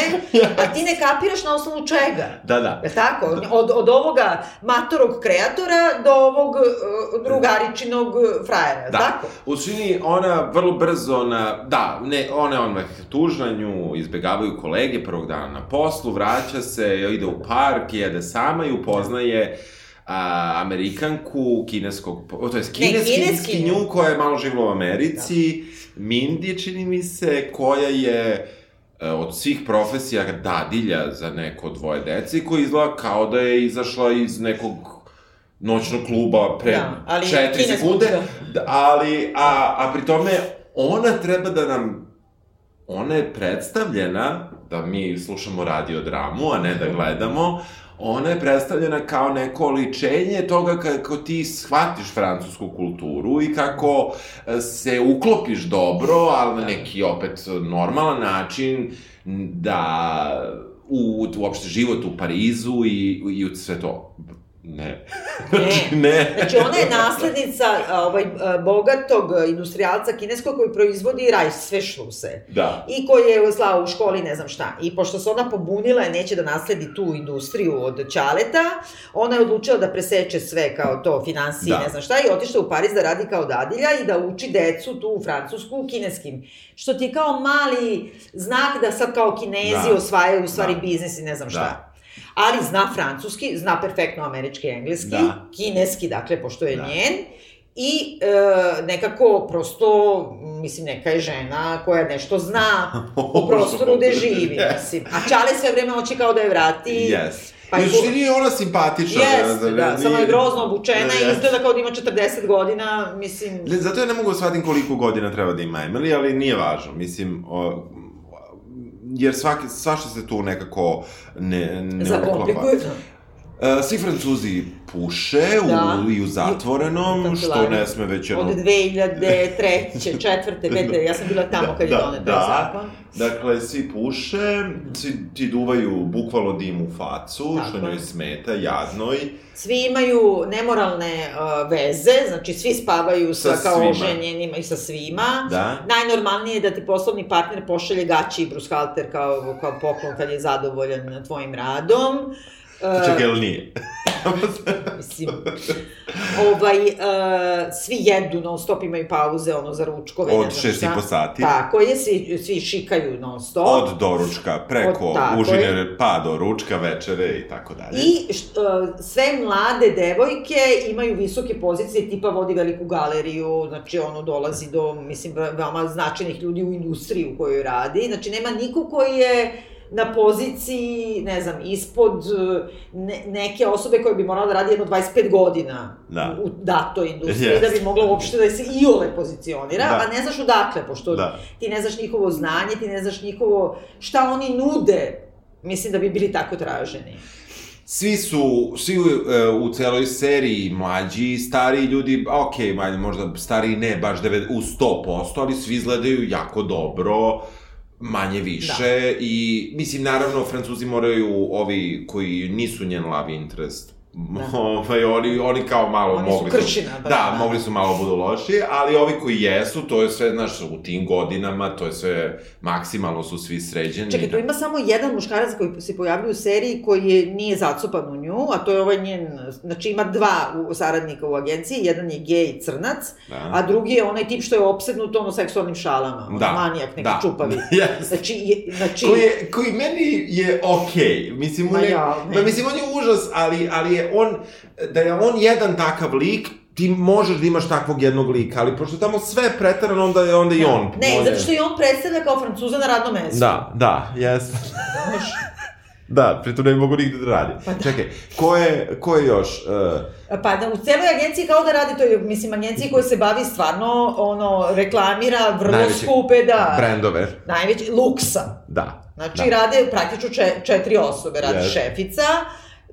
B: a ti ne kapiraš na osnovu čega.
C: Da, da.
B: Je tako? Od, od ovoga matorog kreatora do ovog uh, drugaričinog frajera,
C: da.
B: tako?
C: U suštini ona vrlo brzo na, da, ne, ona je onmah tužna, nju izbegavaju kolege prvog dana na poslu, vraća se, ide u park, jede sama i upoznaje a, Amerikanku kineskog, to je kineski,
B: kineskinju.
C: koja je malo živjela u Americi, Mindy, čini mi se, koja je e, od svih profesija dadilja za neko dvoje dece i koja izgleda kao da je izašla iz nekog noćnog kluba pre
B: Da, ali
C: četiri sekunde,
B: da.
C: Da, ali, a, a pri tome, ona treba da nam, ona je predstavljena, da mi slušamo radiodramu, a ne da gledamo, ona je predstavljena kao neko oličenje toga kako ti shvatiš francusku kulturu i kako e, se uklopiš dobro, ali na neki opet normalan način da u uopšte život u Parizu i, i u sve to. Ne. Znači, ne.
B: Znači, ona je naslednica ovaj, bogatog industrijalca kineskog koji proizvodi rajs, sve šluse.
C: Da.
B: I koji je slao u školi ne znam šta. I pošto se ona pobunila i neće da nasledi tu industriju od Ćaleta, ona je odlučila da preseče sve kao to, finansije,
C: Da.
B: ne znam šta, i otišla u Pariz da radi kao dadilja i da uči decu tu u Francusku u kineskim. Što ti je kao mali znak da sad kao kinezi
C: Da.
B: osvajaju u stvari
C: Da.
B: biznis i ne znam šta.
C: Da.
B: Ali zna francuski, zna perfektno američki i engleski,
C: Da.
B: kineski, dakle, pošto je
C: Da.
B: njen, i e, nekako prosto, mislim, neka je žena koja nešto zna o prostoru gde živi,
C: Yes.
B: mislim. A Čale sve vreme hoće kao da je vrati.
C: Yes.
B: Pa bu-
C: što nije ona simpatična.
B: Jeste, da, samo je grozno obučena i izgleda kao da ima 40 godina, mislim...
C: Ne, Zato ja ne mogu da shvatim koliko godina treba da ima Emily, ali nije važno. Mislim, o, jer svaki, svašta se tu nekako ne, ne
B: Zakomplikuje.
C: E, svi Francuzi puše u,
B: Da.
C: i u zatvorenom,
B: U
C: što ne sme već jedno...
B: Od 2003. četvrte, pete, ja sam bila tamo kad je
C: Da,
B: donet
C: da.
B: zakon.
C: Dakle, svi puše, svi ti duvaju bukvalno dim u facu,
B: Tako
C: što njoj smeta, jadnoj.
B: Svi imaju nemoralne uh, veze, znači svi spavaju sa,
C: Sa
B: kao
C: svima.
B: oženjenima i sa svima.
C: Da.
B: Najnormalnije je da ti poslovni partner pošalje gaći i brushalter kao, kao poklon kad je zadovoljan tvojim radom. Uh,
C: Čekaj, jel nije?
B: Mislim, ovaj, uh, svi jedu non stop, imaju pauze, ono, za ručkove.
C: Od šest i po sati.
B: Tako je, svi, svi šikaju non stop.
C: Od doručka, preko
B: Od-
C: užine, pa do ručka, večere i tako dalje.
B: I št, uh, sve mlade devojke imaju visoke pozicije, tipa vodi veliku galeriju, znači ono dolazi do, mislim, ve- veoma značajnih ljudi u industriji u kojoj radi. Znači nema niko koji je na poziciji, ne znam, ispod uh, ne, neke osobe koja bi morala da radi jedno 25 godina
C: Da.
B: u, datoj industriji,
C: Yes.
B: da bi mogla uopšte da se iole pozicionira,
C: Da.
B: a ne znaš odakle, pošto
C: Da.
B: ti ne znaš njihovo znanje, ti ne znaš njihovo, šta oni nude, mislim da bi bili tako traženi.
C: Svi su, svi u, e, u celoj seriji mlađi, stariji ljudi, ok, možda stariji ne baš devet- u 100%, ali svi izgledaju jako dobro, manje više da. i mislim naravno Francuzi moraju ovi koji nisu njen love interest
B: Da.
C: Ovaj, oni, oni kao malo
B: Oni su
C: mogli
B: kršina,
C: su, da,
B: da.
C: mogli su malo budu loši, ali ovi koji jesu, to je sve, znaš, u tim godinama, to je sve, maksimalno su svi sređeni.
B: Čekaj, tu ima samo jedan muškarac koji se pojavljuje u seriji koji je, nije zacupan u nju, a to je ovaj njen, znači ima dva u, saradnika u agenciji, jedan je gej crnac,
C: Da.
B: a drugi je onaj tip što je opsednut ono seksualnim šalama,
C: Da,
B: manijak neki
C: da.
B: čupavi.
C: Yes.
B: Znači, je, znači,
C: koji, je, koji meni je okej. Mislim,
B: Ma
C: on je,
B: ja, ne.
C: ma, mislim, on je užas, ali, ali je on, da je on jedan takav lik, ti možeš da imaš takvog jednog lika, ali pošto je tamo sve je preterano, onda je onda i on.
B: Ne,
C: on
B: zato što i on predstavlja kao francuza na radnom mestu.
E: Da, da, jes. da, pritom ne mogu nigde da radi.
B: Pa da.
E: Čekaj, ko je, ko je još? Uh,
B: Pa da, u celoj agenciji kao da radi, to je, mislim, agenciji koja se bavi stvarno, ono, reklamira vrlo
E: Najveće
B: skupe, da,
E: brendove.
B: najveći, luksa.
E: Da.
B: Znači,
E: da.
B: rade praktično če, četiri osobe. Radi
E: Yes.
B: šefica,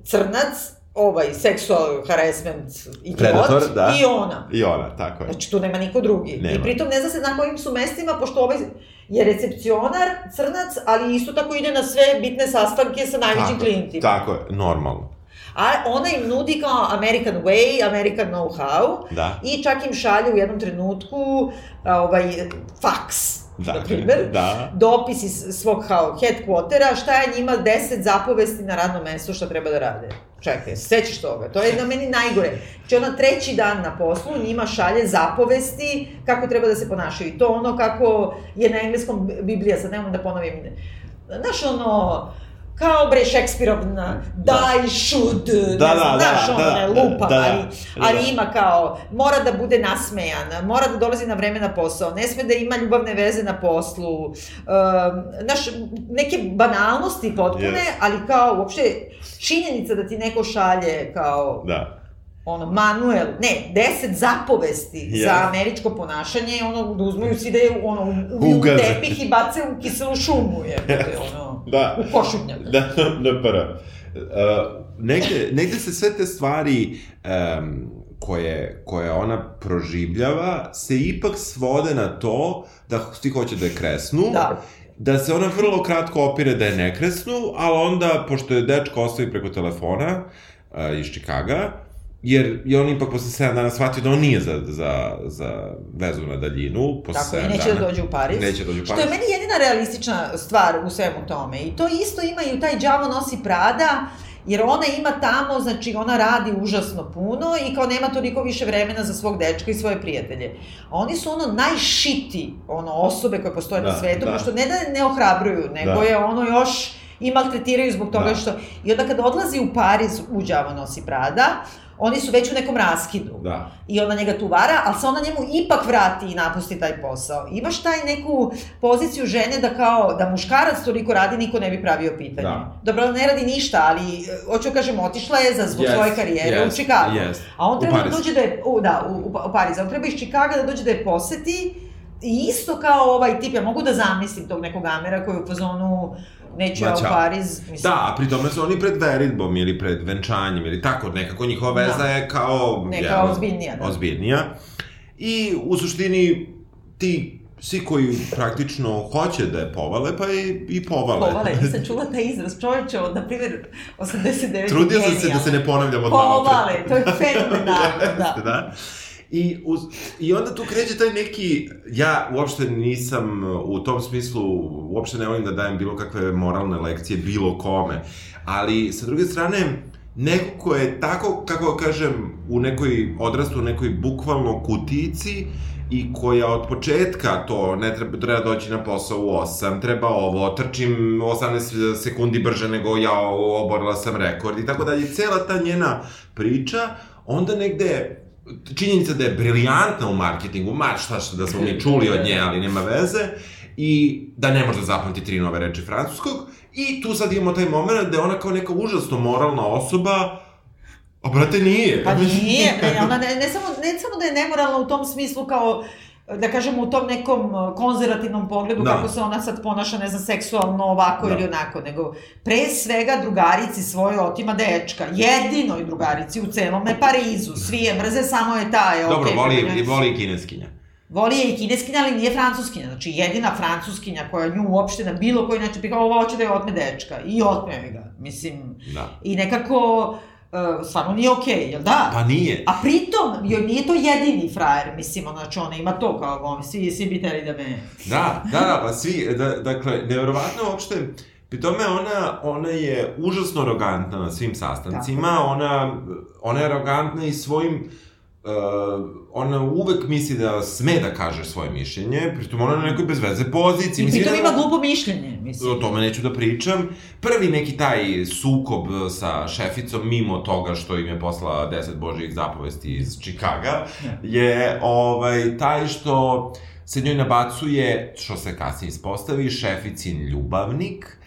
B: crnac, ovaj, sexual harassment idiot
E: Predator, da.
B: i ona.
E: I ona, tako je.
B: Znači, tu nema niko drugi.
E: Nema.
B: I pritom ne zna se na kojim su mestima, pošto ovaj je recepcionar, crnac, ali isto tako ide na sve bitne sastanke sa najvećim klijentima.
E: tako je, normalno.
B: A ona im nudi kao American way, American know-how
E: Da.
B: i čak im šalje u jednom trenutku ovaj, faks,
E: Da.
B: na primer,
E: Da.
B: dopis iz svog kao headquartera, šta je njima 10 zapovesti na radnom mestu šta treba da rade. Čekaj, sećaš toga? To je na meni najgore. Znači ona treći dan na poslu njima šalje zapovesti kako treba da se ponašaju. I to ono kako je na engleskom Biblija, sad nemam da ponovim. Znaš ono, kao bre Šekspirovna, die should,
C: Da,
B: ne
C: da,
B: znam,
C: da,
B: znaš,
C: da,
B: ono,
C: da, da,
B: lupa,
C: da, da,
B: ali,
C: da.
B: ima kao, mora da bude nasmejan, mora da dolazi na vreme na posao, ne sme da ima ljubavne veze na poslu, um, znaš, neke banalnosti potpune,
C: Yes.
B: ali kao, uopšte, činjenica da ti neko šalje kao,
C: Da.
B: ono, manuel, ne, deset zapovesti
C: Ja.
B: za američko ponašanje, ono, da uzmaju svi da je, ono, ubiju u
C: Ugaze.
B: tepih i bace u kiselu šumu, je, ono,
C: Da.
B: u košutnjak.
C: Da, da, para. Uh, negde, negde se sve te stvari um, koje, koje ona proživljava se ipak svode na to da svi hoće da je kresnu,
B: Da.
C: da se ona vrlo kratko opire da je ne kresnu, ali onda, pošto je dečko ostavi preko telefona uh, iz Čikaga, jer je on ipak posle 7 dana shvatio da on nije za, za, za vezu na daljinu, posle
B: Tako, i
C: 7
B: neće
C: dana.
B: da dođe u Pariz.
C: Neće da dođe u
B: Što
C: Pariz.
B: je meni jedina realistična stvar u svemu tome. I to isto ima i taj đavo nosi Prada, jer ona ima tamo, znači ona radi užasno puno i kao nema toliko više vremena za svog dečka i svoje prijatelje. A oni su ono najšiti ono, osobe koje postoje
C: Da,
B: na svetu,
C: da.
B: pošto ne da ne ohrabruju, nego
C: Da.
B: je ono još i maltretiraju zbog toga
C: Da.
B: što... I onda kada odlazi u Pariz u đavo nosi Prada, oni su već u nekom raskidu.
C: Da.
B: I ona njega tu vara, ali se ona njemu ipak vrati i napusti taj posao. Imaš taj neku poziciju žene da kao, da muškarac toliko radi, niko ne bi pravio pitanje.
C: Da.
B: Dobro, ne radi ništa, ali, e, hoću kažem, otišla je za zbog
C: Yes,
B: svoje karijere
C: yes,
B: u Čikagu.
C: yes.
B: A on treba da dođe da je, u, da, u, u, Pariz, on treba iz Čikaga da dođe da je poseti, I isto kao ovaj tip, ja mogu da zamislim tog nekog Amera koji je u fazonu neću ja u. Pariz. Mislim,
C: Da, a pri tome su oni pred veritbom ili pred venčanjem ili tako, nekako njihova veza
B: Da.
C: je kao...
B: Neka
C: jel,
B: ozbiljnija, da.
C: Ozbiljnija. I u suštini ti svi koji praktično hoće da je povale, pa i, i povale.
B: Povale, nisam čula taj izraz čoveče od, na primjer, 89.
C: Trudio sam se da se ne ponavljam od malo.
B: Povale, to je fenomenalno, da.
C: Da. I, uz, I onda tu kreće taj neki, ja uopšte nisam u tom smislu, uopšte ne volim da dajem bilo kakve moralne lekcije bilo kome, ali sa druge strane, neko ko je tako, kako kažem, u nekoj, odrastu u nekoj bukvalno kutici, i koja od početka to ne treba, treba doći na posao u 8, treba ovo, trčim 18 sekundi brže nego ja oborila sam rekord i tako dalje. Cela ta njena priča, onda negde činjenica da je briljantna u marketingu, ma šta što da smo mi čuli od nje, ali nema veze, i da ne može da zapamti tri nove reči francuskog, i tu sad imamo taj moment da je ona kao neka užasno moralna osoba, a brate nije.
B: Pa nije, ne, ona ne, ne, samo, ne samo da je nemoralna u tom smislu kao da kažemo u tom nekom uh, konzervativnom pogledu
C: Da.
B: kako se ona sad ponaša, ne znam, seksualno ovako
C: Da.
B: ili onako, nego pre svega drugarici svoje otima dečka, jedinoj drugarici u celome Parizu, svi je mrze, samo je ta je
C: Dobro,
B: okej,
C: voli, i voli kineskinja.
B: Voli je i kineskinja, ali nije francuskinja. Znači, jedina francuskinja koja nju uopšte na bilo koji način prikao, ovo hoće da je otme dečka. I otme ga. Mislim,
C: Da.
B: i nekako, uh, stvarno nije okej, jel da?
C: Pa nije.
B: A pritom, joj nije to jedini frajer, mislim, znači ona ima to kao gom, svi, svi bi teli da me...
C: Da, da, da, pa svi, da, dakle, nevjerovatno uopšte, pri tome ona, ona je užasno arogantna na svim sastancima, ona, ona je arogantna i svojim, uh, ona uvek misli da sme da kaže svoje mišljenje, pritom ona je na nekoj bezveze poziciji.
B: I pritom
C: da-
B: ima glupo mišljenje, mislim.
C: O tome neću da pričam. Prvi neki taj sukob sa šeficom, mimo toga što im je poslala 10 božijih zapovesti iz Čikaga, je ovaj, taj što se njoj nabacuje, što se kasnije ispostavi, šeficin ljubavnik,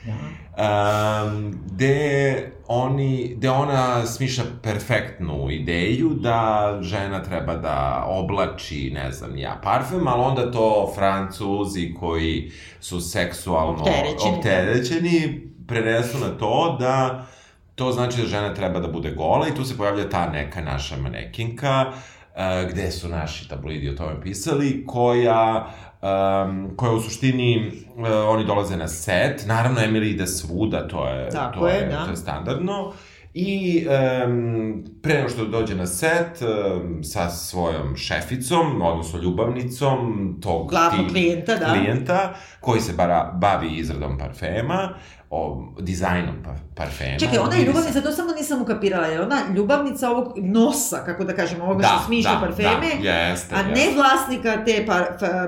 C: um, gde, oni, gde ona smišlja perfektnu ideju da žena treba da oblači, ne znam, ja, parfem, ali onda to francuzi koji su seksualno
B: Opterećeni.
C: opterećeni prenesu na to da to znači da žena treba da bude gola i tu se pojavlja ta neka naša manekinka, uh, gde su naši tabloidi o tome pisali, koja um, koja u suštini, uh, oni dolaze na set, naravno Emily ide svuda, to je,
B: Tako
C: to
B: je,
C: je,
B: da.
C: to je standardno, I um, pre nego što dođe na set sa svojom šeficom, odnosno ljubavnicom tog
B: Glavnog klijenta, da.
C: klijenta koji se bara, bavi izradom parfema, o dizajnom pa, parfema.
B: Čekaj, ona je ljubavnica, to samo nisam ukapirala, je ona ljubavnica ovog nosa, kako da kažem, ovoga
C: Da,
B: što smišlja
C: da,
B: parfeme,
C: da, jeste,
B: a ne
C: jeste.
B: vlasnika te par,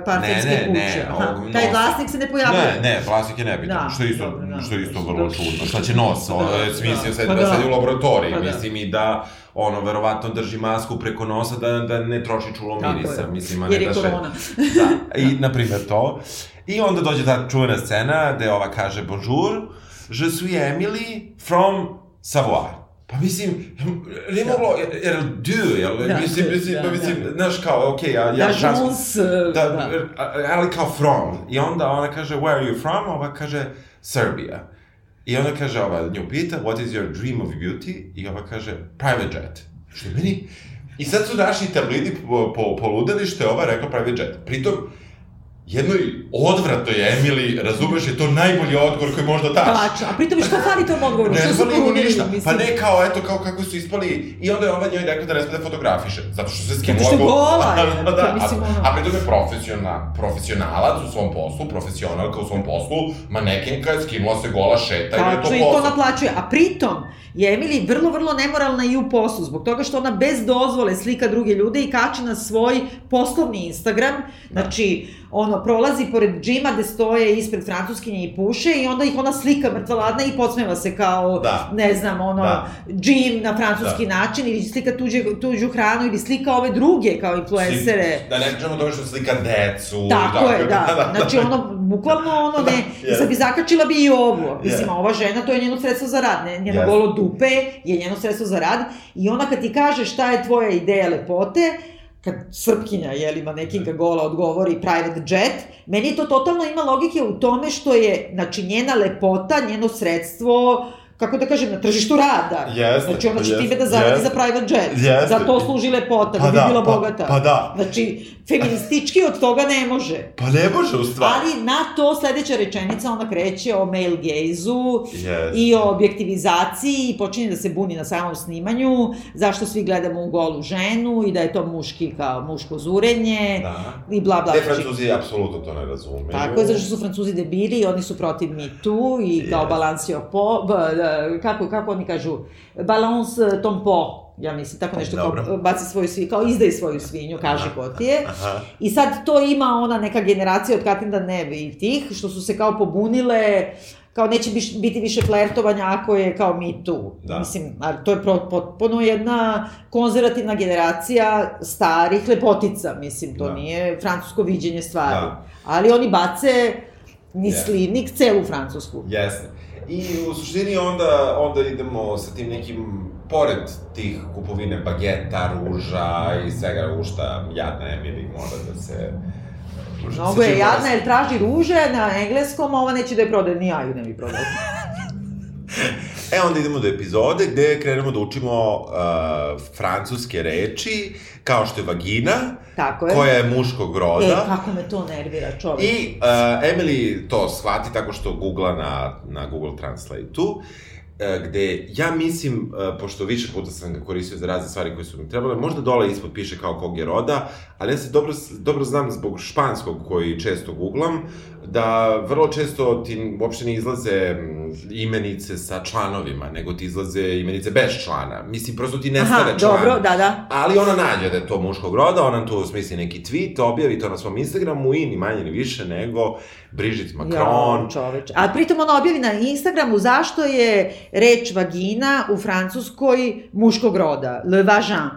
B: parfemske
C: Ne, ne, ne,
B: kuće. Aha,
C: ovog
B: Taj vlasnik se ne pojavljuje.
C: Ne, ne, plastik je nebitan,
B: Da,
C: što isto,
B: dobro, da.
C: što isto
B: Da.
C: vrlo čudno. Šta će nos?
B: Da,
C: Da, je smislio
B: da.
C: se
B: Pa
C: da,
B: da.
C: sad u laboratoriji,
B: Pa da.
C: mislim i da ono, verovatno drži masku preko nosa da, da ne troši čulo
B: Tako
C: mirisa,
B: je.
C: mislim, a
B: Jer
C: ne
B: je
C: da še...
B: korona.
C: Da, i na primjer to. I onda dođe ta čuvena scena gde ova kaže bonjour, je suis Emily from Savoir. Pa mislim, nije moglo, jer du, jel,
B: Da,
C: mislim,
B: da,
C: mislim,
B: da,
C: pa mislim,
B: da.
C: znaš kao, okej, ja, ja,
B: Da,
C: francuski-
B: žuns,
C: da,
B: da.
C: ali kao from. I onda ona kaže, where are you from? Ova kaže, Serbia. I onda kaže, ova nju pita, what is your dream of beauty? I ova kaže, private jet. Što je meni... I sad su naši tablidi po, po, poludeli što je ova rekla private jet. Pritom, jednoj odvratnoj Emily, razumeš, je to najbolji odgovor koji možda daš.
B: Tačno, a pritom što fali tom odgovoru?
C: Ne
B: Što
C: fali mu ništa.
B: mislim?
C: Pa ne kao, eto, kao kako su ispali. I onda je ova njoj rekla da ne sme da fotografiše. Zato što se skinula...
B: što je
C: go-
B: gola je,
C: da, da,
B: mislim,
C: a, a pritom je profesional, profesionalac u svom poslu, profesionalka u svom poslu, manekenka je skinula se gola šeta i to
B: Tačno, i to
C: posao.
B: naplaćuje. A pritom je Emily vrlo, vrlo nemoralna i u poslu, zbog toga što ona bez dozvole slika druge ljude i kači na svoj poslovni Instagram. Znači, ono, prolazi pored džima gde stoje ispred francuskinje i puše i onda ih ona slika mrtva ladna i podsmeva se kao,
C: Da.
B: ne znam, ono,
C: Da.
B: džim na francuski način ili slika tuđe, tuđu hranu ili slika ove druge kao influencere.
C: Da ne pričamo o tome što slika decu.
B: Tako je, da. Znači, ono, bukvalno ono, ne,
C: Da,
B: sad bi zakačila bi i ovo. Mislim,
C: Je.
B: ova žena, to je njeno sredstvo za rad, ne, njeno
C: Jeste.
B: golo dupe je njeno sredstvo za rad i ona kad ti kaže šta je tvoja ideja lepote, kad Srpkinja, jeli, manekinka gola odgovori private jet, meni to totalno ima logike u tome što je, znači, njena lepota, njeno sredstvo, kako da kažem, na tržištu rada.
C: Jeste,
B: Znači, ona će
C: jeste,
B: time da zaradi
C: jeste.
B: za private jet.
C: Jeste.
B: Za to služi lepota,
C: Pa
B: da bi
C: da,
B: bila
C: pa-
B: bogata.
C: pa da.
B: Znači, feministički od toga ne može.
C: Pa ne može u stvari.
B: Ali na to sledeća rečenica ona kreće o male gaze-u
C: Yes.
B: i o objektivizaciji i počinje da se buni na samom snimanju, zašto svi gledamo u golu ženu i da je to muški kao muško zurenje
C: Da.
B: i bla bla.
C: Te
B: Znači,
C: Francuzi apsolutno to ne razumeju.
B: Tako je, zato što su Francuzi debili i oni su protiv Too i kao
C: Yes.
B: balansio po, b, d, kako, kako oni kažu, balance ton po, ja mislim, tako nešto
C: Dobro.
B: kao baci svoju svinju, kao izdaj svoju svinju, kaži ko ti je. I sad to ima ona neka generacija od Katinda Neve i tih, što su se kao pobunile, kao neće biš, biti više flertovanja ako je kao Me Too.
C: Da.
B: Mislim, ali to je potpuno jedna konzervativna generacija starih lepotica, mislim, to
C: Da.
B: nije francusko viđenje stvari.
C: Da.
B: Ali oni bace ni slivnik celu Francusku.
C: Jeste. I u suštini onda, onda idemo sa tim nekim, pored tih kupovine bageta, ruža i svega u šta jadna Emily mora da se...
B: Mnogo je jadna jer traži ruže na engleskom, a ova neće da je prodaje, ni ja ju ne bi prodala.
C: E, onda idemo do epizode gde krenemo da učimo uh, francuske reči, kao što je vagina,
B: Tako je.
C: koja je muškog roda.
B: E, kako me to nervira, čovek.
C: I uh, Emily to shvati tako što googla na, na Google Translate-u, e, gde ja mislim, e, pošto više puta sam ga koristio za razne stvari koje su mi trebale, možda dole ispod piše kao kog je roda, ali ja se dobro, dobro znam zbog španskog koji često googlam, da vrlo često ti uopšte ne izlaze imenice sa članovima, nego ti izlaze imenice bez člana. Mislim, prosto ti nestane
B: Aha,
C: član.
B: dobro, da, da.
C: Ali ona nađe da je to muškog roda, ona tu smisli neki tweet, objavi to na svom Instagramu i ni manje ni više nego Brigitte Macron.
B: Jo, čoveč. A pritom ona objavi na Instagramu zašto je reč vagina u francuskoj muškog roda, le vagin.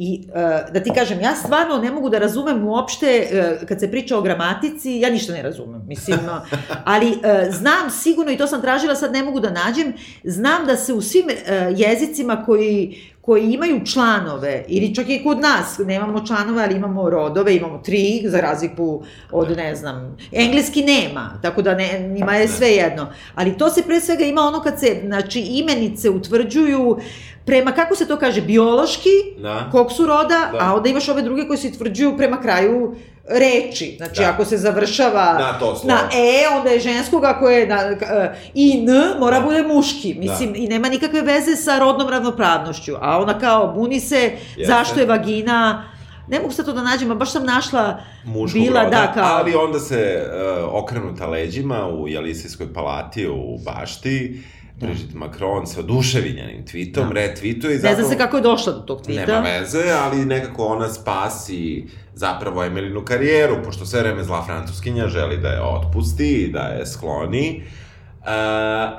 B: I uh, da ti kažem, ja stvarno ne mogu da razumem uopšte, uh, kad se priča o gramatici, ja ništa ne razumem, mislim, uh, ali uh, znam sigurno, i to sam tražila, sad ne mogu da nađem, znam da se u svim uh, jezicima koji, koji imaju članove, ili čak i kod nas, nemamo članove, ali imamo rodove, imamo tri, za razliku od, ne znam, engleski nema, tako da ne, njima je sve jedno. Ali to se pre svega ima ono kad se, znači, imenice utvrđuju prema, kako se to kaže, biološki,
C: Da.
B: kog su roda,
C: Da.
B: a onda imaš ove druge koje se utvrđuju prema kraju reči. Znači,
C: Da.
B: ako se završava
C: Na to slovo.
B: na e, onda je ženskog, ako je na, e, i n, mora bude muški. Mislim, i nema nikakve veze sa rodnom ravnopravnošću. A ona kao buni se
C: Jeste.
B: zašto je vagina ne mogu sad to da nađem, a baš sam našla
C: muškog
B: bila,
C: roda,
B: da, kao...
C: ali onda se uh, okrenuta leđima u Jelisijskoj palati u bašti, Brigitte Macron sa oduševinjenim tweetom, da. retweetuje i
B: Ne
C: zapravo...
B: zna se kako je došla do tog tvita.
C: Nema veze, ali nekako ona spasi zapravo Emilinu karijeru, pošto sve vreme zla francuskinja želi da je otpusti i da je skloni. Uh,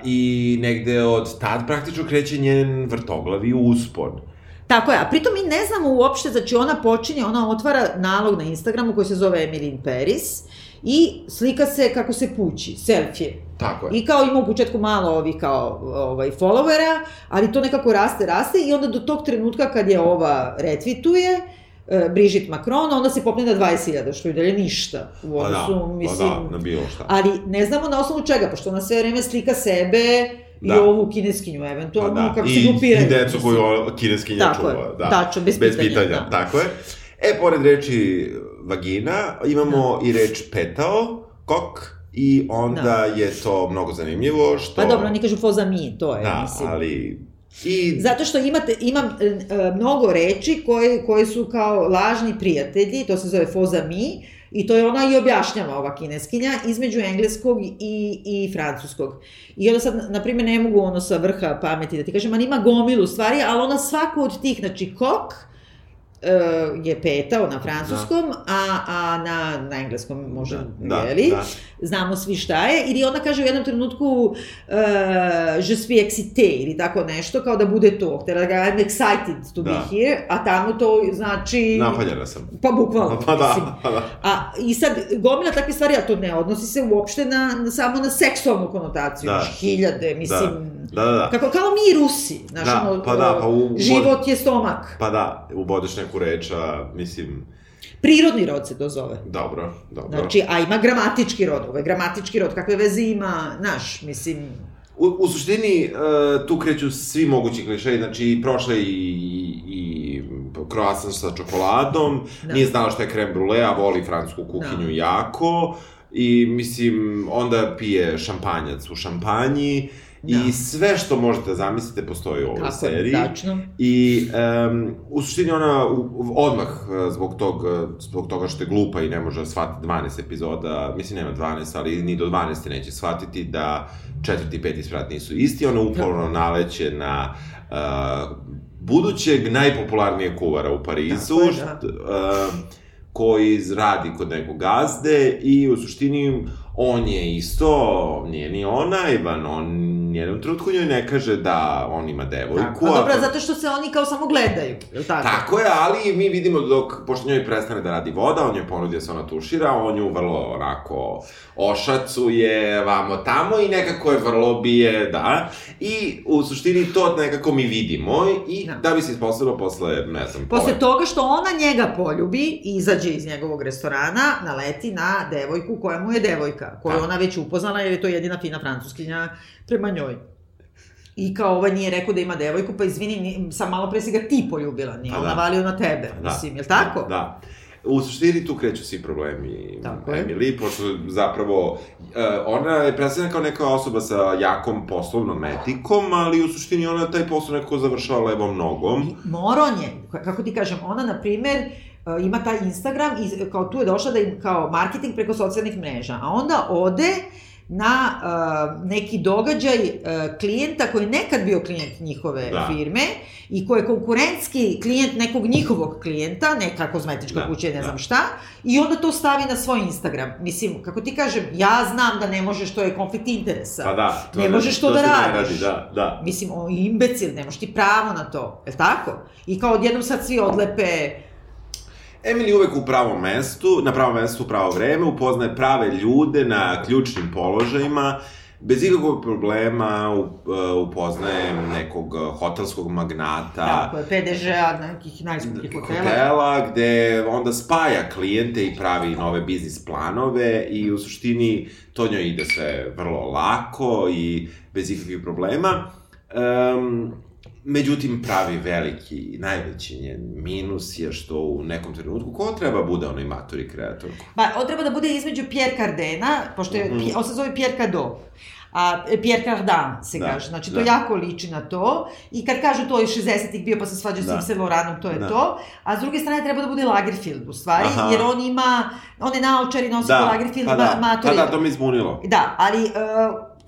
C: I negde od tad praktično kreće njen vrtoglavi uspon.
B: Tako je, a pritom mi ne znamo uopšte, znači ona počinje, ona otvara nalog na Instagramu koji se zove Emilin Paris i slika se kako se pući, selfie.
C: Tako je.
B: I kao ima u početku malo ovi kao ovaj, followera, ali to nekako raste, raste i onda do tog trenutka kad je ova retvituje, e, Brigitte Macron, onda se popne na 20.000, što je dalje ništa u
C: Pa da,
B: odnosu, mislim...
C: pa da, na bilo šta.
B: Ali ne znamo na osnovu čega, pošto ona sve vreme slika sebe i
C: Da.
B: ovu kineskinju, eventualno,
C: Pa da,
B: kako se
C: i,
B: grupiraju.
C: i decu koju kineskinja
B: Tako
C: čuva.
B: je,
C: Da.
B: tačno, bez pitanja, da.
C: Tako je. E, pored reči vagina, imamo i reč petao, kok, i onda
B: Da.
C: je to mnogo zanimljivo, što...
B: Pa dobro, oni kažu foza mi, to je,
C: Da,
B: mislim.
C: ali... I...
B: Zato što imate, imam e, e, mnogo reči koje, koje su kao lažni prijatelji, to se zove foza mi, i to je ona i objašnjava ova kineskinja, između engleskog i, i francuskog. I onda sad, na primjer, ne mogu ono sa vrha pameti da ti kažem, ali ima gomilu stvari, ali ona svaku od tih, znači kok, e, je petao na francuskom, a, a na, na engleskom može,
C: Da, da,
B: jeli?
C: da.
B: znamo svi šta je, ili ona kaže u jednom trenutku uh, je suis excité ili tako nešto, kao da bude to, htjela da ga I'm excited to
C: Da.
B: be here, a tamo to znači...
C: Napaljena sam.
B: Pa bukvalno,
C: Pa da,
B: mislim.
C: pa da.
B: A, I sad, gomila takve stvari, a to ne odnosi se uopšte na, na samo na seksualnu konotaciju,
C: Da.
B: da. hiljade, mislim...
C: Da, da, da.
B: Kako, kao mi Rusi, znaš,
C: Da,
B: ono,
C: pa da, pa u-
B: život je stomak.
C: Pa da, ubodeš neku reč, a mislim,
B: Prirodni rod se to zove.
C: dobro, dobro.
B: Znači, a ima gramatički rod, ovo je gramatički rod, kakve veze ima, naš, mislim,
C: U, u suštini, uh, tu kreću svi mogući klišeji, znači prošla je i, i, i croissant sa čokoladom,
B: Da.
C: da. nije znala šta je krem brulee, a voli francusku kuhinju
B: Da.
C: jako, i mislim, onda pije šampanjac u šampanji,
B: Da.
C: i sve što možete da zamislite postoji u ovoj
B: kako je,
C: seriji.
B: tačno.
C: I um, u suštini ona u, odmah e, zbog, tog, e, zbog toga što je glupa i ne može da shvatiti 12 epizoda, mislim nema 12, ali ni do 12 neće shvatiti da četvrti i peti sprat nisu isti, ona uporno naleće na uh, budućeg najpopularnijeg kuvara u Parizu,
B: Tako je, da.
C: št, uh, koji radi kod nekog gazde i u suštini on je isto, nije ni ona, Ivan, on nijednom trenutku njoj ne kaže da on ima devojku.
B: Tako, pa dobro,
C: a-
B: zato što se oni kao samo gledaju, je tako?
C: Tako je, ali mi vidimo dok, pošto njoj prestane da radi voda, on joj ponudi da se ona tušira, on ju vrlo onako ošacuje vamo tamo i nekako je vrlo bije, da. I u suštini to nekako mi vidimo i
B: Da.
C: da, bi se ispostavilo posle, ne znam,
B: Posle
C: pola-
B: toga što ona njega poljubi i izađe iz njegovog restorana, naleti na devojku koja mu je devojka, koju
C: Da.
B: ona već upoznala jer je to jedina fina francuskinja prema njoj. I kao ovaj nije rekao da ima devojku, pa izvini, ni- sam malo pre si ga ti poljubila, nije
C: Pa da.
B: navalio na tebe,
C: Da.
B: mislim, je li tako?
C: Da. U suštini tu kreću svi problemi
B: Tako je.
C: Emily, pošto zapravo uh, ona je predstavljena kao neka osoba sa jakom poslovnom etikom, ali u suštini ona taj posao nekako završava levom nogom.
B: Moron je, ka- kako ti kažem, ona, na primer, e, ima taj Instagram i kao tu je došla da im kao marketing preko socijalnih mreža, a onda ode na uh, neki događaj uh, klijenta koji je nekad bio klijent njihove
C: Da.
B: firme i koji je konkurentski klijent nekog njihovog klijenta, neka kozmetička
C: Da,
B: kuća, ne
C: da.
B: znam šta, i onda to stavi na svoj Instagram. Mislim, kako ti kažem, ja znam da ne možeš, to je konflikt interesa.
C: Pa da,
B: Ne možeš to
C: to
B: da
C: ne
B: radiš.
C: radi, da, da.
B: Mislim, on imbecil, nemaš ti pravo na to, je tako? I kao odjednom sad svi odlepe,
C: Emily uvek u pravom mestu, na pravom mestu u pravo vreme, upoznaje prave ljude na ključnim položajima, bez ikakvog problema uh, upoznaje nekog uh, hotelskog magnata,
B: tako je, PDŽ-a, nekih najskupljih hotela.
C: hotela, gde onda spaja klijente i pravi nove biznis planove i u suštini to njoj ide sve vrlo lako i bez ikakvih problema. Um, međutim, pravi veliki, najveći njen minus je što u nekom trenutku ko treba bude onaj maturi kreator?
B: Pa, on treba da bude između Pierre Cardena, pošto je, mm on se zove Pierre Cado. A e, Pierre Cardin se
C: Da,
B: kaže, znači to
C: da.
B: jako liči na to. I kad kažu to je 60-ih bio pa se svađa
C: Da.
B: s Saint Laurendom, to je
C: Da.
B: to. A s druge strane treba da bude Lagerfield u stvari,
C: Aha.
B: jer on ima, on je naočari, nosi
C: Da,
B: Lagerfield,
C: pa da,
B: matori.
C: pa da, to me izbunilo.
B: Da, ali e,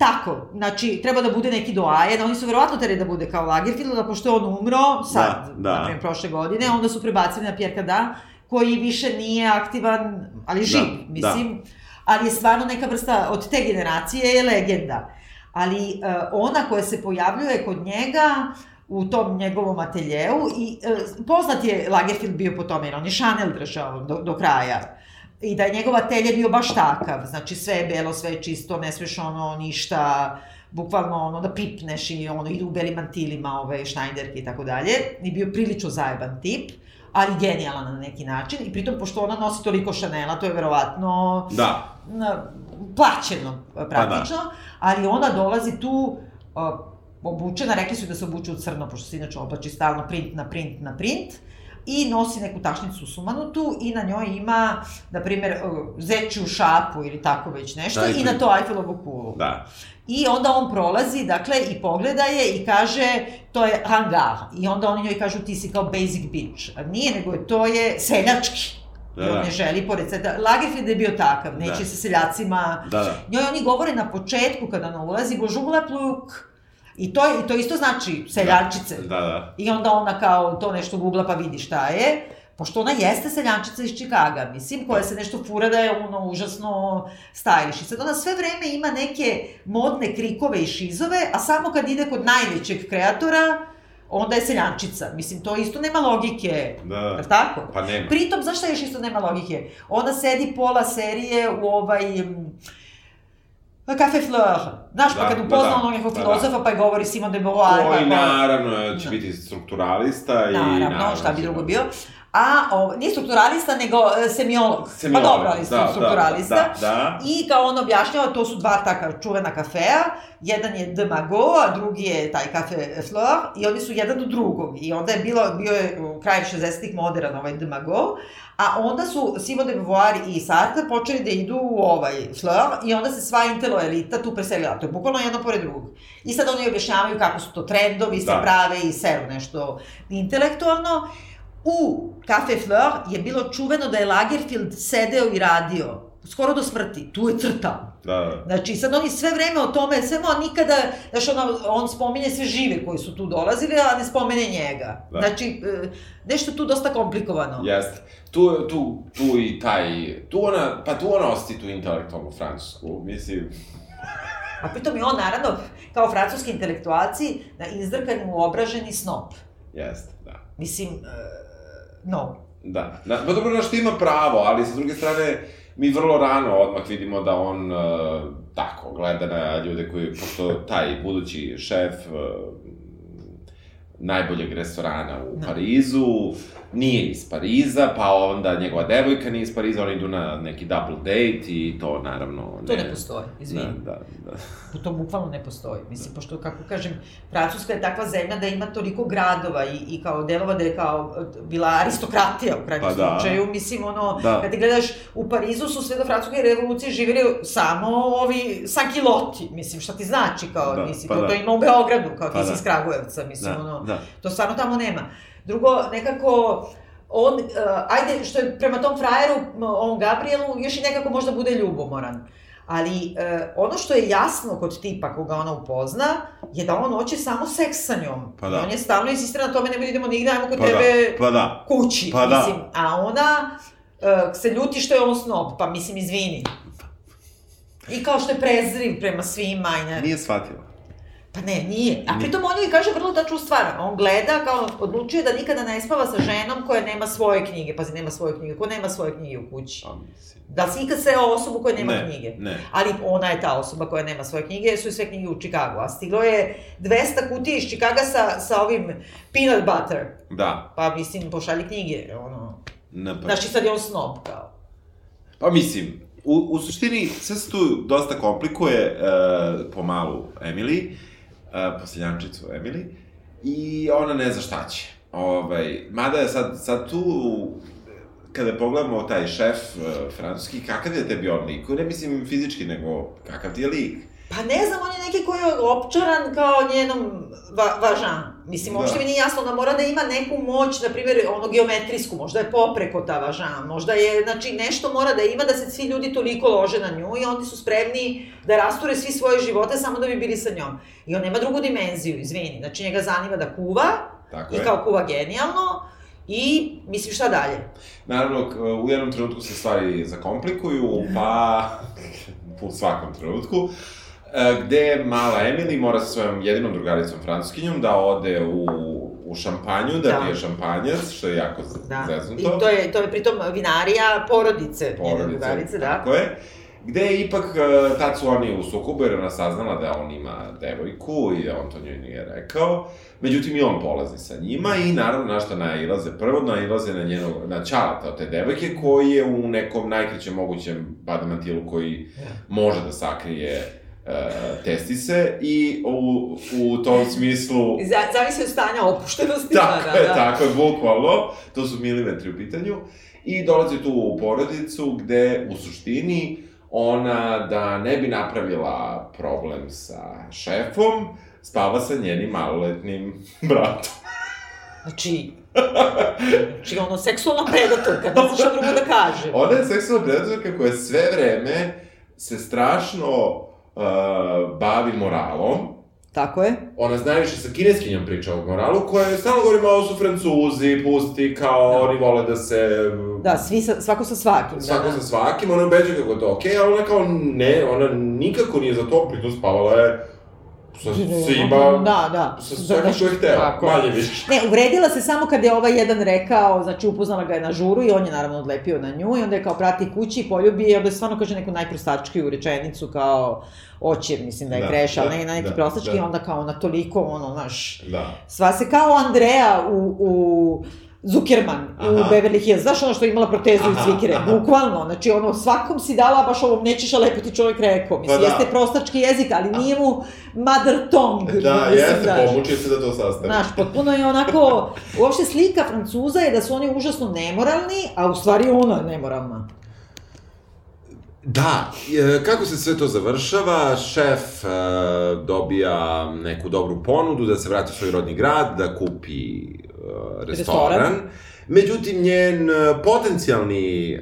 B: tako, znači, treba da bude neki doajen, oni su verovatno teri da bude kao Lagerfield, da pošto je on umro, sad,
C: Da, da.
B: na primjer, prošle godine, onda su prebacili na Pierre Cardin, koji više nije aktivan, ali živ,
C: Da,
B: mislim, ali je stvarno neka vrsta, od te generacije je legenda. Ali e, ona koja se pojavljuje kod njega, u tom njegovom ateljeu i e, poznat je Lagerfield bio po tome, jer on je Chanel držao do, do kraja. I da je njegov atelje bio baš takav, znači sve je belo, sve je čisto, ne smeš ono ništa, bukvalno ono da pipneš i ono idu u belim mantilima ove šnajderke i tako dalje. I bio prilično zajeban tip, ali genijalan na neki način. I pritom, pošto ona nosi toliko Chanela, to je verovatno
C: Da,
B: na, plaćeno praktično, ali ona dolazi tu uh, obučena, rekli su da se obuče u crno, pošto se inače oblači stalno print na print na print, i nosi neku tašnicu sumanutu i na njoj ima, na primjer, uh, zečju šapu ili tako već nešto
C: Da, i
B: na to Eiffelovu kulu.
C: da.
B: I onda on prolazi, dakle, i pogleda je i kaže, to je hangar. I onda oni njoj kažu, ti si kao basic bitch. A nije, nego je, to je seljački.
C: Da,
B: I on
C: da.
B: ne želi, pored seda. Lagerfeld je bio takav, neće
C: Da.
B: sa seljacima...
C: Da, da.
B: Njoj oni govore na početku, kada ona ulazi, bonjour la pluk. I to, i to isto znači seljančice.
C: Da, da.
B: I onda ona kao to nešto googla pa vidi šta je. Pošto ona jeste seljančica iz Čikaga, mislim, koja se nešto fura da je ono užasno stylish. I sad ona sve vreme ima neke modne krikove i šizove, a samo kad ide kod najvećeg kreatora, onda je seljančica. Mislim, to isto nema logike.
C: Da.
B: Jel tako?
C: Pa nema.
B: Pritom, zašto još isto nema logike? Ona sedi pola serije u ovaj... Café Fleur. Znaš, pa
C: Da,
B: kad
C: da,
B: upozna
C: da.
B: nekog
C: Da, da.
B: filozofa, pa je govori Simon de Beauvoir.
C: Koji
B: pa-
C: naravno će
B: Da.
C: biti strukturalista i...
B: Naravno, šta bi drugo bio. A, o, nije strukturalista, nego semiolog.
C: Semiolog,
B: Pa dobro, ali
C: da, da,
B: strukturalista.
C: da, da.
B: I kao on objašnjava, to su dva taka čuvena kafea, jedan je De Mago, a drugi je taj kafe Fleur, i oni su jedan do drugog. I onda je bilo, bio je u kraju 60-ih modern ovaj De Mago, a onda su Simon de Beauvoir i Sartre počeli da idu u ovaj Fleur i onda se sva intelo elita tu preselila. To je bukvalno jedno pored drugog. I sad oni objašnjavaju kako su to trendovi, se
C: Da.
B: prave i seru nešto intelektualno. U Cafe Fleur je bilo čuveno da je Lagerfield sedeo i radio skoro do smrti, tu je crtao.
C: Da, da.
B: Znači, sad oni sve vreme o tome, sve on nikada, znaš, ono, on spominje sve žive koji su tu dolazili, a ne spomene njega.
C: Da.
B: Znači, e, nešto tu dosta komplikovano.
C: Jeste. Tu, tu, tu i taj, tu ona, pa tu ona osti tu intelektualnu francusku, mislim,
B: A pritom je on, naravno, kao francuski intelektualci, na izdrkani uobraženi snop.
C: jeste, da.
B: Mislim, e, no.
C: Da, da, pa dobro na što ima pravo, ali sa druge strane, mi vrlo rano odmah vidimo da on uh, tako gleda na ljude koji, pošto taj budući šef uh, najboljeg restorana u
B: Da.
C: Parizu, nije iz Pariza, pa onda njegova devojka nije iz Pariza, oni idu na neki double date i to naravno
B: To ne postoji, izvini.
C: Da, da, da.
B: To bukvalno ne postoji. Mislim, pošto, kako kažem, Francuska je takva zemlja da ima toliko gradova i, i kao delova da je kao bila aristokratija u krajnjem
C: Pa da.
B: slučaju. Mislim, ono,
C: Da.
B: kad ti gledaš, u Parizu su sve do francuske revolucije živjeli samo ovi sankiloti. Mislim, šta ti znači, kao,
C: Da,
B: mislim,
C: pa
B: to,
C: da.
B: to ima u Beogradu, kao
C: Pa
B: ti si
C: da.
B: iz Kragujevca, mislim,
C: Da,
B: ono,
C: da.
B: to stvarno tamo nema. Drugo, nekako, on, uh, ajde, što je prema tom frajeru, ovom Gabrielu, još i nekako možda bude ljubomoran. Ali uh, ono što je jasno kod tipa koga ona upozna, je da on hoće samo seks sa njom.
C: Pa da.
B: I on je stalno insistira na tome, nemoj da idemo nigde, ajmo kod
C: Pa
B: tebe
C: da, pa da.
B: kući.
C: Pa da.
B: Mislim, a ona uh, se ljuti što je on snob, pa mislim, izvini. I kao što je prezriv prema svima i ne...
C: Nije shvatila.
B: Pa ne, nije. A pritom on joj kaže vrlo tačnu stvar. On gleda kao odlučuje da nikada ne spava sa ženom koja nema svoje knjige. Pazi, nema svoje knjige. Ko nema svoje knjige u kući?
C: Pa.
B: Da li si ikad sreo osobu koja nema
C: Ne,
B: knjige?
C: ne.
B: Ali ona je ta osoba koja nema svoje knjige, jer su sve knjige u Čikagu. A stiglo je 200 kutija iz Čikaga sa, sa ovim peanut butter.
C: Da.
B: Pa mislim, pošalji knjige, ono.
C: Ne, pa.
B: Znači sad je on snob, kao.
C: Pa mislim, u, u suštini sve se tu dosta komplikuje uh, po malu Emily, uh, Emily, i ona ne zna šta će. Ovaj, mada je sad, sad tu, kada pogledamo taj šef uh, francuski, kakav je tebi on lik? Ne mislim fizički, nego kakav ti je lik?
B: Pa ne znam, on je neki koji je opčaran kao njenom va, važan. Mislim,
C: Da.
B: uopšte mi nije jasno, ona mora da ima neku moć, na primjer, ono geometrijsku, možda je popreko ta važan, možda je, znači, nešto mora da ima da se svi ljudi toliko lože na nju i oni su spremni da rasture svi svoje živote samo da bi bili sa njom. I on nema drugu dimenziju, izvini, znači njega zanima da kuva,
C: Tako
B: i
C: je.
B: kao kuva genijalno, i mislim šta dalje.
C: Naravno, u jednom trenutku se stvari zakomplikuju, pa u svakom trenutku, gde mala Emily mora sa svojom jedinom drugaricom francuskinjom da ode u, u šampanju, da,
B: Da.
C: pije šampanjac, što je jako
B: Da.
C: zeznuto.
B: I to je, to je pritom vinarija porodice, njene
C: porodice,
B: drugarice, da.
C: Tako je. Gde ipak, e, tad su oni u sukobu, jer ona saznala da on ima devojku i da on to njoj nije rekao. Međutim, i on polazi sa njima i naravno na što nailaze. Prvo nailaze na njeno, na čalata od te devojke koji je u nekom najkrećem mogućem badamantilu koji može da sakrije e, testise i u, u tom smislu...
B: Zavisi od stanja opuštenosti.
C: Tako
B: da,
C: je,
B: da, da.
C: tako je, bukvalno. To su milimetri u pitanju. I dolazi tu u porodicu gde, u suštini, ona, da ne bi napravila problem sa šefom, spava sa njenim maloletnim bratom.
B: Znači, znači ono, seksualna predatorka, ne znaš šta drugo da kaže.
C: Ona je seksualna predatorka koja sve vreme se strašno uh, bavi moralom,
B: Tako je.
C: ona zna više sa kineskinjom priča o moralu, koja je stalno govori malo su francuzi, pusti, kao
B: Da.
C: oni vole da se...
B: Da, svi sa, svako sa svakim.
C: Svako
B: da, da.
C: sa svakim, ona ubeđuje kako je to okej, ali ona kao ne, ona nikako nije za to, pritom spavala je sa svima,
B: Da, da.
C: sa svakim što je hteo,
B: Tako
C: manje više.
B: Ne, uvredila se samo kad je ovaj jedan rekao, znači upoznala ga je na žuru i on je naravno odlepio na nju i onda je kao prati kući i poljubi i onda je stvarno kaže neku najprostačkiju rečenicu kao očir, mislim da je
C: Da,
B: kreš, ali
C: da,
B: ne na neki
C: da,
B: prostački
C: da.
B: i onda kao na toliko ono, znaš,
C: Da.
B: sva se kao Andrea u, u Zuckerman u
C: Aha.
B: Beverly Hills, znaš ono što je imala protezu i
C: Aha,
B: cvikere,
C: aha.
B: bukvalno, znači ono, svakom si dala baš ovom nećeš, lepo ti čovjek rekao, mislim,
C: Pa da.
B: jeste prostački jezik, ali nije mu mother tongue,
C: Da,
B: mislim,
C: jeste,
B: znaš.
C: pomučio se da to sastavi.
B: Znaš, potpuno je onako, uopšte slika Francuza je da su oni užasno nemoralni, a u stvari ona je nemoralna.
C: Da, e, kako se sve to završava, šef e, dobija neku dobru ponudu da se vrati u svoj rodni grad, da kupi restoran.
B: Restoran.
C: Međutim, njen e, potencijalni e,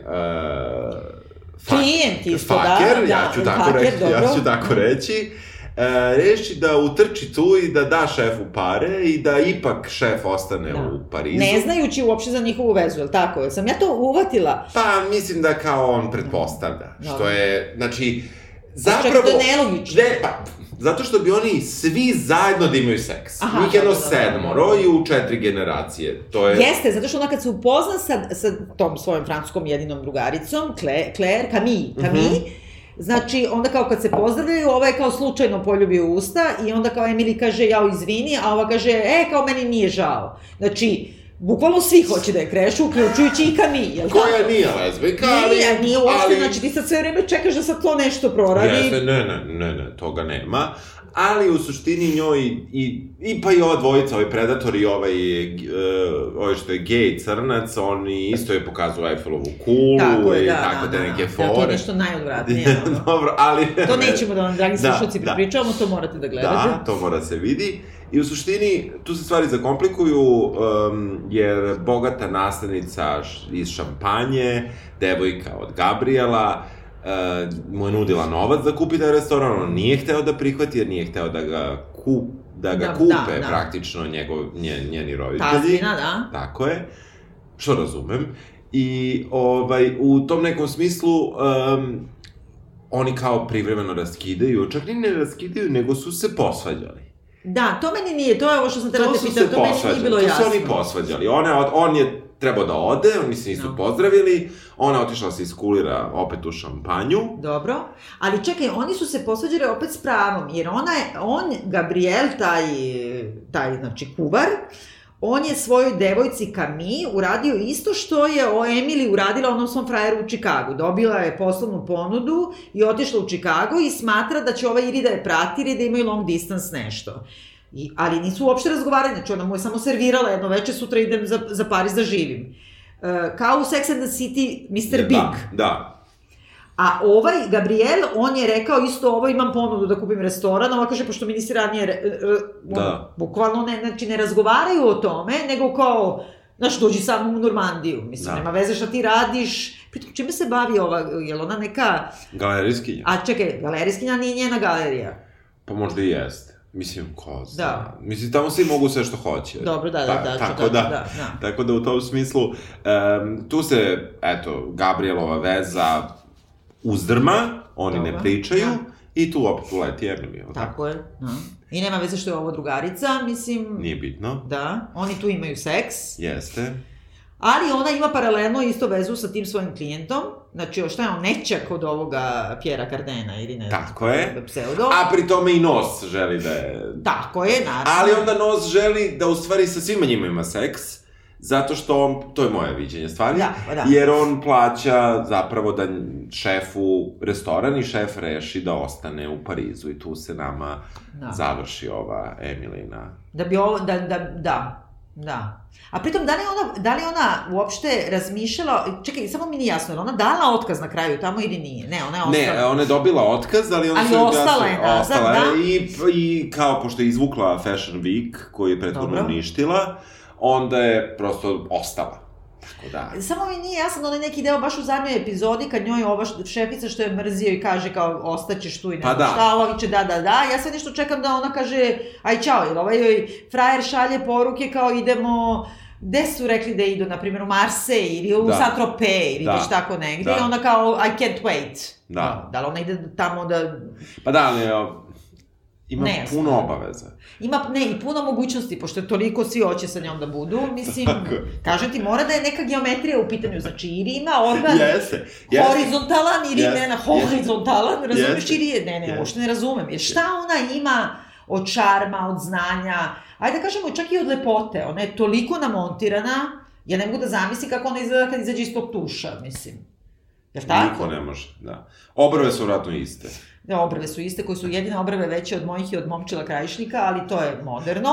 C: fak-
B: Klijent isto, da,
C: faker,
B: da,
C: ja ću tako
B: faker,
C: reći, ja
B: dobro.
C: ću tako reći, e, reši da utrči tu i da da šefu pare i da ipak šef ostane
B: Da.
C: u Parizu.
B: Ne znajući uopšte za njihovu vezu, je tako? Sam ja to uvatila?
C: Pa, mislim da kao on pretpostavlja. Što je, znači,
B: Čak
C: zapravo...
B: to je nelogično.
C: Ne, pa, zato što bi oni svi zajedno da imaju seks.
B: Aha,
C: Njih jedno
B: dobro, dobro,
C: sedmoro i u četiri generacije. To je...
B: Jeste, zato što ona kad se upozna sa, sa tom svojom francuskom jedinom drugaricom, Claire, Claire Camille, Camille,
C: Mhm.
B: Znači, onda kao kad se pozdravljaju, ova je kao slučajno poljubi u usta i onda kao Emily kaže, jao, izvini, a ova kaže, e, kao meni nije žao. Znači, bukvalno svi hoće da je krešu, uključujući i tako?
C: Koja nije lezbijka, ali...
B: Nije, nije uopšte,
C: ali...
B: znači ti sad sve vreme čekaš da sad to nešto proradi.
C: Jeste, ne, ne, ne, ne, toga nema. Ali u suštini njoj i, i pa i ova dvojica, ovaj predator i ovaj, uh, ovaj što je gej crnac, oni isto je pokazuju Eiffelovu kulu
B: Tako je,
C: i
B: da,
C: tako
B: da,
C: te
B: da,
C: neke
B: da.
C: fore.
B: Da, to je nešto najodvratnije. ono.
C: Dobro, ali...
B: To nećemo da vam, dragi
C: Da,
B: slušalci,
C: da.
B: pripričavamo, to morate da gledate.
C: Da, to mora se vidi. I u suštini, tu se stvari zakomplikuju, um, jer bogata naslednica iz Šampanje, devojka od Gabriela, uh, mu je nudila novac da kupi taj restoran, on nije hteo da prihvati, jer nije hteo da ga, ku, da ga
B: Da,
C: kupe
B: da, da.
C: praktično njegov, nje, njeni roditelji.
B: Tazbina, da.
C: Tako je, što razumem. I ovaj, u tom nekom smislu, um, oni kao privremeno raskidaju, čak ni ne raskidaju, nego su se posvađali.
B: Da, to meni nije, to je ovo što sam
C: To
B: te
C: su
B: pitam,
C: se
B: to meni nije bilo
C: to
B: jasno.
C: su oni posvađali. Ona, on je trebao da ode, oni se nisu
B: No.
C: pozdravili, ona otišla da se iskulira opet u šampanju.
B: Dobro, ali čekaj, oni su se posvađali opet s pravom, jer ona je, on, Gabriel, taj, taj, znači, kuvar, on je svojoj devojci Kami uradio isto što je o Emily uradila onom svom frajeru u Čikagu. Dobila je poslovnu ponudu i otišla u Čikago i smatra da će ova Iri da je prati ili da imaju long distance nešto. I, ali nisu uopšte razgovarali, znači ona mu je samo servirala jedno veče, sutra idem za, za Pariz da živim. E, kao u Sex and the City, Mr. Big.
C: Da, da.
B: A ovaj, Gabriel, on je rekao isto ovo, imam ponudu da kupim restoran, ova kaže, pošto mi nisi ranije, re, re,
C: Da.
B: ono, bukvalno ne, znači ne razgovaraju o tome, nego kao, znaš, dođi sa mnom u Normandiju, mislim,
C: Da.
B: nema veze šta ti radiš, pritom čime se bavi ova, je ona neka,
C: Galerijski.
B: a čekaj, galerijskinja nije njena galerija.
C: Pa možda i jeste. Mislim, ko zna.
B: Da.
C: Mislim, tamo svi mogu sve što hoće.
B: Dobro, da, da,
C: Ta-
B: da,
C: Tako
B: da,
C: da,
B: da, da.
C: Tako da u tom smislu, um, tu se, eto, Gabrielova veza uzdrma, oni ne
B: Dobro,
C: pričaju,
B: da.
C: i tu opet uleti Emily, jel tako?
B: Tako je, da. I nema veze što je ovo drugarica, mislim,
C: Nije bitno.
B: da, oni tu imaju seks,
C: Jeste.
B: Ali ona ima paralelno isto vezu sa tim svojim klijentom, znači šta je on, nečak od ovoga Pjera Kardena ili ne znam,
C: Tako je.
B: pseudo.
C: A pri tome i Nos želi da je...
B: Tako je, naravno.
C: Ali onda Nos želi da u stvari sa svima njima ima seks, zato što on, to je moje viđenje stvari,
B: Da, pa da.
C: jer on plaća zapravo da šefu restoran i šef reši da ostane u Parizu i tu se nama
B: Da.
C: završi ova Emilina.
B: Da bi ovo, da, da, da, da. A pritom, da li ona, da li ona uopšte razmišljala, čekaj, samo mi nije jasno, je li ona dala otkaz na kraju tamo ili nije? Ne, ona je ostala.
C: Ne, ona je dobila otkaz, ali ona
B: Ali
C: se
B: ostala je nazad,
C: ostala je
B: da.
C: i, i kao pošto je izvukla Fashion Week, koju je prethodno
B: Dobro.
C: uništila, onda je prosto ostala. Tako da.
B: Samo mi nije jasan onaj neki deo baš u zadnjoj epizodi kad njoj ova šefica što je mrzio i kaže kao ostaćeš tu i ne
C: Pa da.
B: šta, ova viče da, da, da. Ja sad nešto čekam da ona kaže aj čao, jer ovaj joj frajer šalje poruke kao idemo Gde su rekli da idu, na primjer, u Marseille ili u
C: Da.
B: Saint-Tropez ili
C: Da.
B: već tako negde
C: Da.
B: i ona kao I can't wait.
C: Da.
B: Da li ona ide tamo da...
C: Pa da, ali ima
B: Nejasno.
C: puno obaveza.
B: Ima, ne, i puno mogućnosti, pošto je toliko svi hoće sa njom da budu, mislim, kažem ti, mora da je neka geometrija u pitanju, znači, ili ima organ
C: Jeste. jeste.
B: horizontalan ili
C: Jeste,
B: ne, horizontalan, razumeš ili je, ne, ne,
C: Jeste.
B: uopšte ne razumem, jer šta ona ima od šarma, od znanja, ajde da kažemo čak i od lepote, ona je toliko namontirana, ja ne mogu da zamislim kako ona izgleda kad izađe iz tog tuša, mislim. Jel tako?
C: Niko ne može, da. Obrve su vratno iste.
B: Da, obrve su iste, koje su jedine obrve veće od mojih i od momčila krajišnika, ali to je moderno.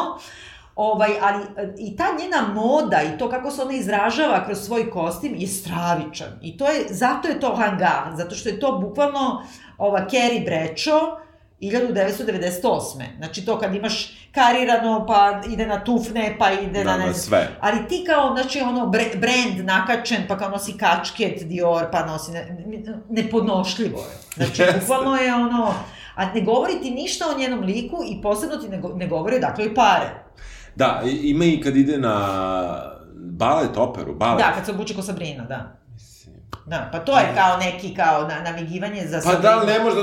B: Ovaj, ali e, i ta njena moda i to kako se ona izražava kroz svoj kostim je stravičan. I to je, zato je to hanga, zato što je to bukvalno ova Carrie Bradshaw 1998. Znači to kad imaš karirano, pa ide na tufne, pa ide
C: Da,
B: na...
C: na
B: ne znam-
C: sve.
B: Ali ti kao, znači, ono, bre- brand nakačen, pa kao nosi kačket Dior, pa nosi, ne, nepodnošljivo je. Znači, bukvalno je ono, a ne govori ti ništa o njenom liku i posebno ti ne, ne govori odakle joj pare.
C: Da, i- ima i kad ide na balet operu, balet.
B: Da, kad se obuče ko Sabrina, da. Da, pa to je kao neki, kao na, namigivanje za
C: Pa da, ne možda,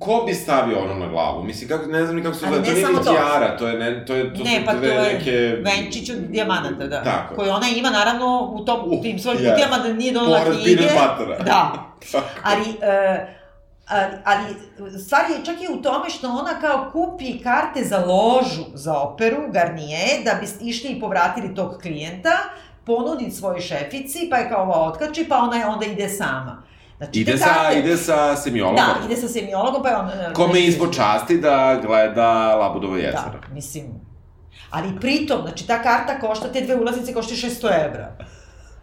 C: ko- bi stavio ono na glavu? Mislim, kako, ne znam ni kako se zove, to nije ni
B: to.
C: tijara, to je, ne, to je, to
B: Ne, pa to
C: dve
B: je
C: neke...
B: venčić od dijamanata, da.
C: Tako.
B: Koji ona ima, naravno, u tom, u tim svojim kutijama da nije donala
C: Pored
B: knjige.
C: buttera.
B: Da. Ali, e, ali, ali stvar je čak i u tome što ona kao kupi karte za ložu za operu, Garnier, da bi išli i povratili tog klijenta, ponudi svojoj šefici, pa je kao ova otkači, pa ona je onda ide sama. Znači,
C: Ide sa,
B: karte-
C: ide sa semiologom.
B: Da, ide sa semiologom, pa je on...
C: Kome je časti da gleda Labudovo jezero.
B: Da, mislim... Ali pritom, znači ta karta košta, te dve ulaznice košta 600 evra.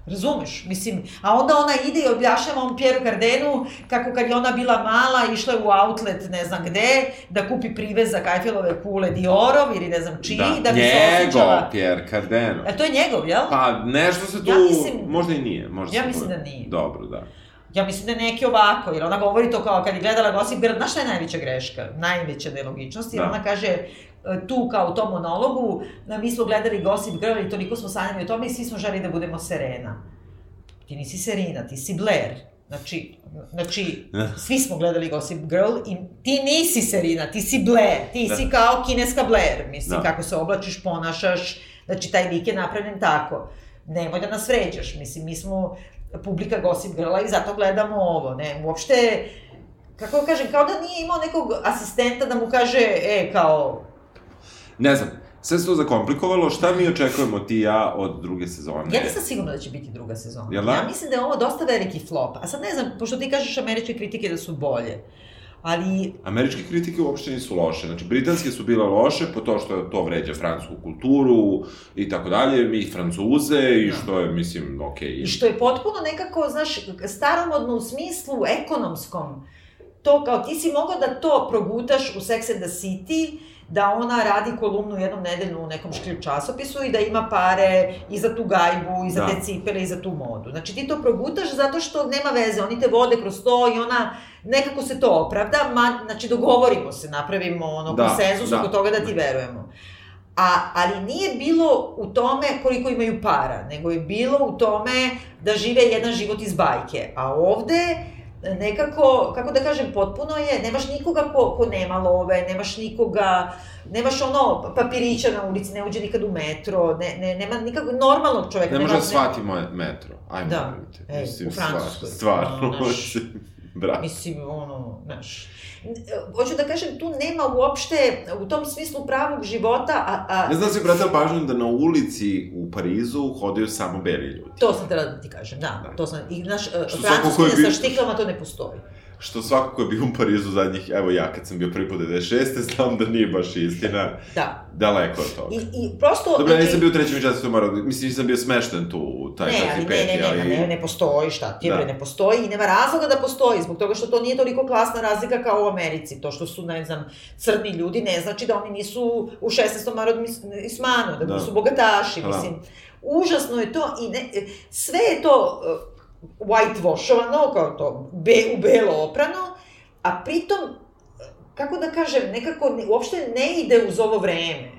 B: Razumeš? Mislim, a onda ona ide i objašnjava on Pjeru Kardenu kako kad je ona bila mala, išla je u outlet ne znam gde, da kupi privezak Eiffelove kule Diorov ili ne znam čiji, da, bi se
C: njegov
B: osjećala...
C: Pierre Cardeno.
B: E, to je njegov, jel?
C: Pa nešto se tu,
B: Ja mislim-
C: možda i nije. Možda
B: Ja
C: se
B: mislim da nije.
C: Dobro, da.
B: Ja mislim da je neki ovako, jer ona govori to kao kad je gledala Gossip Girl, znaš šta je najveća greška? Najveća nelogičnost, jer
C: Da.
B: ona kaže tu kao u tom monologu, da mi smo gledali Gossip Girl i toliko smo sanjali o tome i svi smo želi da budemo Serena. Ti nisi Serena, ti si Blair. Znači, znači, svi smo gledali Gossip Girl i ti nisi Serena, ti si Blair, ti
C: Da.
B: si kao kineska Blair, mislim,
C: Da.
B: kako se oblačiš, ponašaš, znači taj lik je napravljen tako. Nemoj da nas vređaš, mislim, mi smo publika Gossip Girla i zato gledamo ovo, ne, uopšte, kako da kažem, kao da nije imao nekog asistenta da mu kaže, e, kao,
C: Ne znam, sve se to zakomplikovalo, šta mi očekujemo ti i ja od druge sezone?
B: Ja nisam sigurna da će biti druga sezona.
C: Jel da?
B: Ja mislim da je ovo dosta veliki flop. A sad ne znam, pošto ti kažeš američke kritike da su bolje. Ali,
C: Američke kritike uopšte nisu loše. Znači, britanske su bile loše po to što to vređa francusku kulturu i tako dalje, mi francuze i što je, mislim, okej.
B: i što je potpuno nekako, znaš, staromodno u smislu ekonomskom. To kao ti si mogao da to progutaš u Sex and the City, da ona radi kolumnu jednom nedeljnu u nekom šklju časopisu i da ima pare i za tu gajbu, i za
C: Da.
B: te cipele, i za tu modu. Znači ti to progutaš zato što nema veze, oni te vode kroz to i ona, nekako se to opravda, ma, znači dogovorimo se, napravimo ono,
C: Da,
B: konsenzus
C: da.
B: oko toga da ti verujemo. A, ali nije bilo u tome koliko imaju para, nego je bilo u tome da žive jedan život iz bajke. A ovde nekako, kako da kažem, potpuno je, nemaš nikoga ko, ko nema love, nemaš nikoga, nemaš ono papirića na ulici, ne uđe nikad u metro, ne, ne, nema nikakvog normalnog čoveka.
C: Ne može da shvati moje metro. Ajmo,
B: Da. Ej,
C: Mislim,
B: u Francuskoj.
C: stvar- Stvarno,
B: Ono, znaš,
C: brate.
B: Mislim, ono, znaš, hoću da kažem, tu nema uopšte, u tom smislu pravog života, a, a
C: Ne znam da si obratila pažnju da na ulici u Parizu hodaju samo beli ljudi.
B: to sam htjela da ti kažem, da,
C: Da.
B: to sam, i znaš, francuskinja sa štiklama to ne postoji.
C: Što svako ko je bio u Parizu zadnjih, evo ja kad sam bio prvi put 96. znam da nije baš istina.
B: Da.
C: Daleko od toga.
B: I, i prosto...
C: Dobro,
B: znači-
C: nisam bio u trećem i četvrtom morao, mislim nisam bio smešten tu u taj
B: Ne, ne,
C: peti,
B: ne, ne,
C: ali...
B: ne, ne, ne postoji, šta ti
C: Da.
B: bre, ne postoji i nema razloga da postoji, zbog toga što to nije toliko klasna razlika kao u Americi. To što su, ne znam, crni ljudi ne znači da oni nisu u 16. narodnom is- ismanu, da,
C: Da.
B: nisu bogataši,
C: Da.
B: mislim. Užasno je to i ne, sve je to whitewashovano, kao to, be, u belo oprano, a pritom, kako da kažem, nekako ne, uopšte ne ide uz ovo vreme.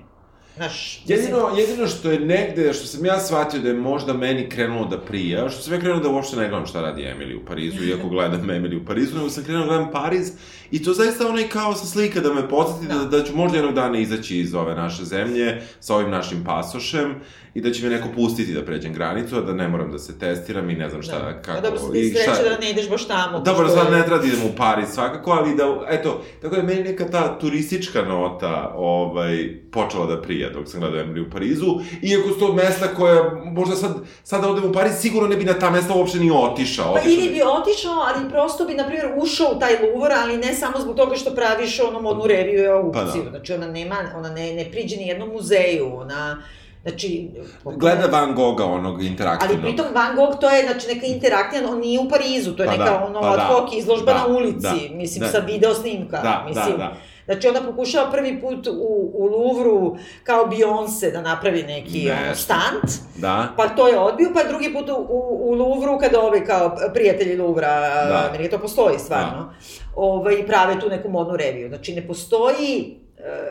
B: Znaš, mislim-
C: Jedino, jedino što je negde, što sam ja shvatio da je možda meni krenulo da prija, što sam ja krenuo da uopšte ne gledam šta radi Emily u Parizu, iako gledam Emily u Parizu, nego sam krenuo da gledam Pariz i to zaista onaj kao sa slika da me podsjeti da, da ću možda jednog dana izaći iz ove naše zemlje sa ovim našim pasošem i da će me neko pustiti da pređem granicu, a da ne moram da se testiram i ne znam šta,
B: Da.
C: kako...
B: A dobro, sad
C: i
B: ti
C: šta-
B: sreće da ne ideš baš tamo.
C: Dobro,
B: pošto
C: sad ne treba da idem u Pariz svakako, ali da, eto, tako da je meni neka ta turistička nota ovaj, počela da prija dok sam gledao Emily u Parizu, iako su to mesta koja, možda sad, sad da odem u Pariz, sigurno ne bi na ta mesta uopšte ni otišao.
B: Pa ili bi otišao, ali prosto bi, na primjer, ušao u taj Louvre, ali ne samo zbog toga što praviš ono modnu reviju i aukciju.
C: Pa da.
B: Znači, ona nema, ona ne, ne priđe ni jednom muzeju, ona, znači...
C: Gleda Van Gogha, onog
B: Ali
C: interaktivnog.
B: pritom Van Gogh to je znači neka interakcija, on nije u Parizu, to je
C: Pa
B: neka
C: da,
B: ono
C: pa
B: ad
C: da,
B: hoc izložba
C: da,
B: na ulici,
C: da,
B: mislim
C: da.
B: sa video snimka,
C: Da,
B: mislim.
C: da, da.
B: Znači ona pokušava prvi put u, u Louvru kao Beyoncé da napravi neki
C: Ne.
B: ono, stant,
C: Da.
B: Pa to je odbio, pa drugi put u, u, u Louvru, kada ovi kao prijatelji Louvra,
C: Da.
B: meni to postoji stvarno, ovaj, prave tu neku modnu reviju. Znači, ne postoji... E,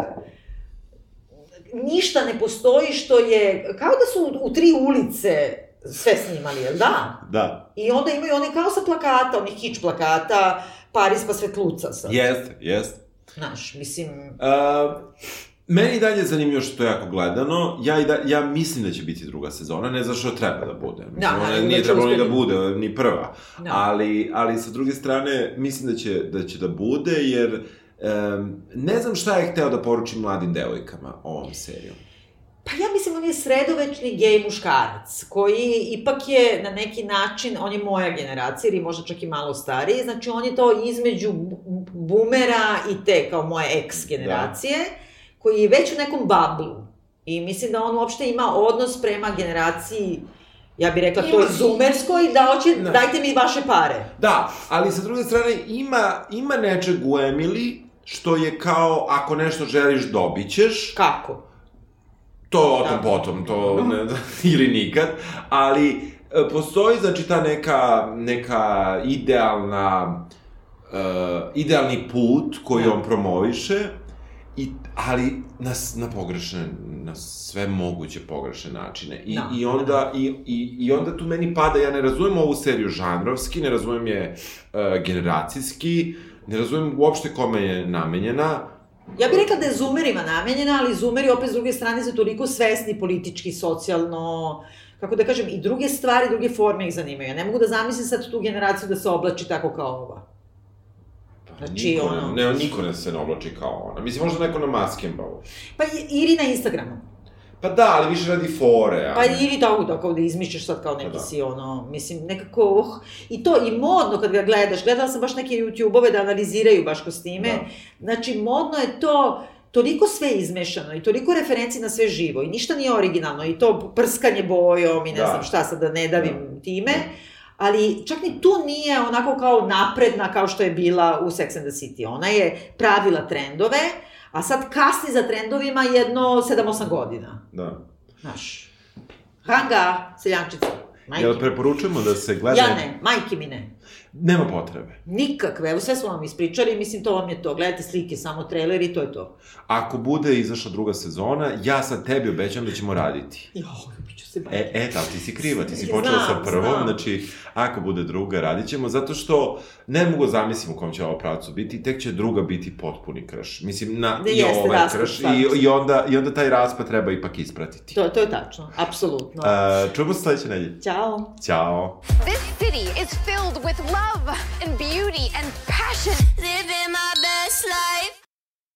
B: ništa ne postoji što je... Kao da su u, u tri ulice sve snimali, jel da?
C: Da.
B: I onda imaju one kao sa plakata, onih kič plakata, Paris pa svetluca sad.
C: Jeste, jeste.
B: Znaš, mislim...
C: Uh, meni dalje je zanimljivo što je jako gledano. Ja, i da, ja mislim da će biti druga sezona, ne znaš što treba da bude. Mislim,
B: Da,
C: ona nije
B: da
C: trebalo ni da bude, ni prva.
B: Da.
C: Ali, ali sa druge strane, mislim da će da, će da bude, jer um, ne znam šta je hteo da poruči mladim devojkama ovom serijom.
B: Pa ja mislim on je sredovečni gej muškarac, koji ipak je na neki način, on je moja generacija, ili možda čak i malo stariji, znači on je to između bu- bumera i te, kao moje ex generacije, koji je već u nekom bablu. I mislim da on uopšte ima odnos prema generaciji, ja bih rekla, to je
C: Ima-
B: zumerskoj, da hoće,
C: Da.
B: dajte mi vaše pare.
C: Da, ali sa druge strane ima, ima nečeg u Emily, što je kao, ako nešto želiš, dobit ćeš.
B: Kako?
C: To o tom
B: Da.
C: potom, to ne, ili nikad, ali e, postoji znači ta neka, neka idealna, uh, idealni put koji
B: Da.
C: on promoviše, i, ali na, na pogrešne, na sve moguće pogrešne načine. I,
B: Da.
C: i, onda, i, i, I onda tu meni pada, ja ne razumem ovu seriju žanrovski, ne razumem je uh, generacijski, ne razumem uopšte kome je namenjena,
B: Ja bih rekla da je zumerima namenjena, ali zumeri opet s druge strane su toliko svesni politički, socijalno, kako da kažem, i druge stvari, druge forme ih zanimaju. Ja ne mogu da zamislim sad tu generaciju da se oblači tako kao ova. Znači,
C: niko,
B: ono-
C: ne, niko ne se ne oblači kao ona. Mislim, možda neko na maskenbalu.
B: Pa i- Iri na Instagramu.
C: Pa da, ali više radi fore. a
B: Pa ili tako da kao da izmišljaš sad kao neki
C: Pa da.
B: si ono, mislim, nekako, uh, i to, i modno kad ga gledaš, gledala sam baš neke YouTube-ove da analiziraju baš kostime,
C: Da.
B: znači modno je to, toliko sve izmešano i toliko referenci na sve živo i ništa nije originalno i to prskanje bojom i ne
C: Da.
B: znam šta sad da ne davim time, ali čak ni tu nije onako kao napredna kao što je bila u Sex and the City. Ona je pravila trendove, a sad kasni za trendovima jedno 7-8 godina.
C: Da.
B: Znaš, hanga, seljančica, majke.
F: Jel preporučujemo da se gleda...
B: Ja ne, majke mi ne.
C: Nema potrebe.
B: Nikakve, evo sve smo vam ispričali, mislim to vam je to, gledajte slike, samo trailer i to je to.
C: Ako bude izašla druga sezona, ja sad tebi obećam da ćemo raditi.
B: Jo, ljubit ću se
C: E,
B: majke.
C: e, da, ti si kriva, ti si
B: Znam,
C: počela sa prvom,
B: znam.
C: znači, ako bude druga, radit ćemo, zato što ne mogu zamislim u kom će ovo pravcu biti, tek će druga biti potpuni krš. Mislim, na,
B: Ne,
C: i
B: jeste
C: ovaj
B: raspad,
C: krš, i, i, onda, i onda taj raspad treba ipak ispratiti.
B: To, to je tačno, apsolutno.
F: Uh, čujemo se sledeće nedelje.
B: Ćao.
F: Ćao.
A: This city is filled with love and beauty and passion.
G: Living my best life.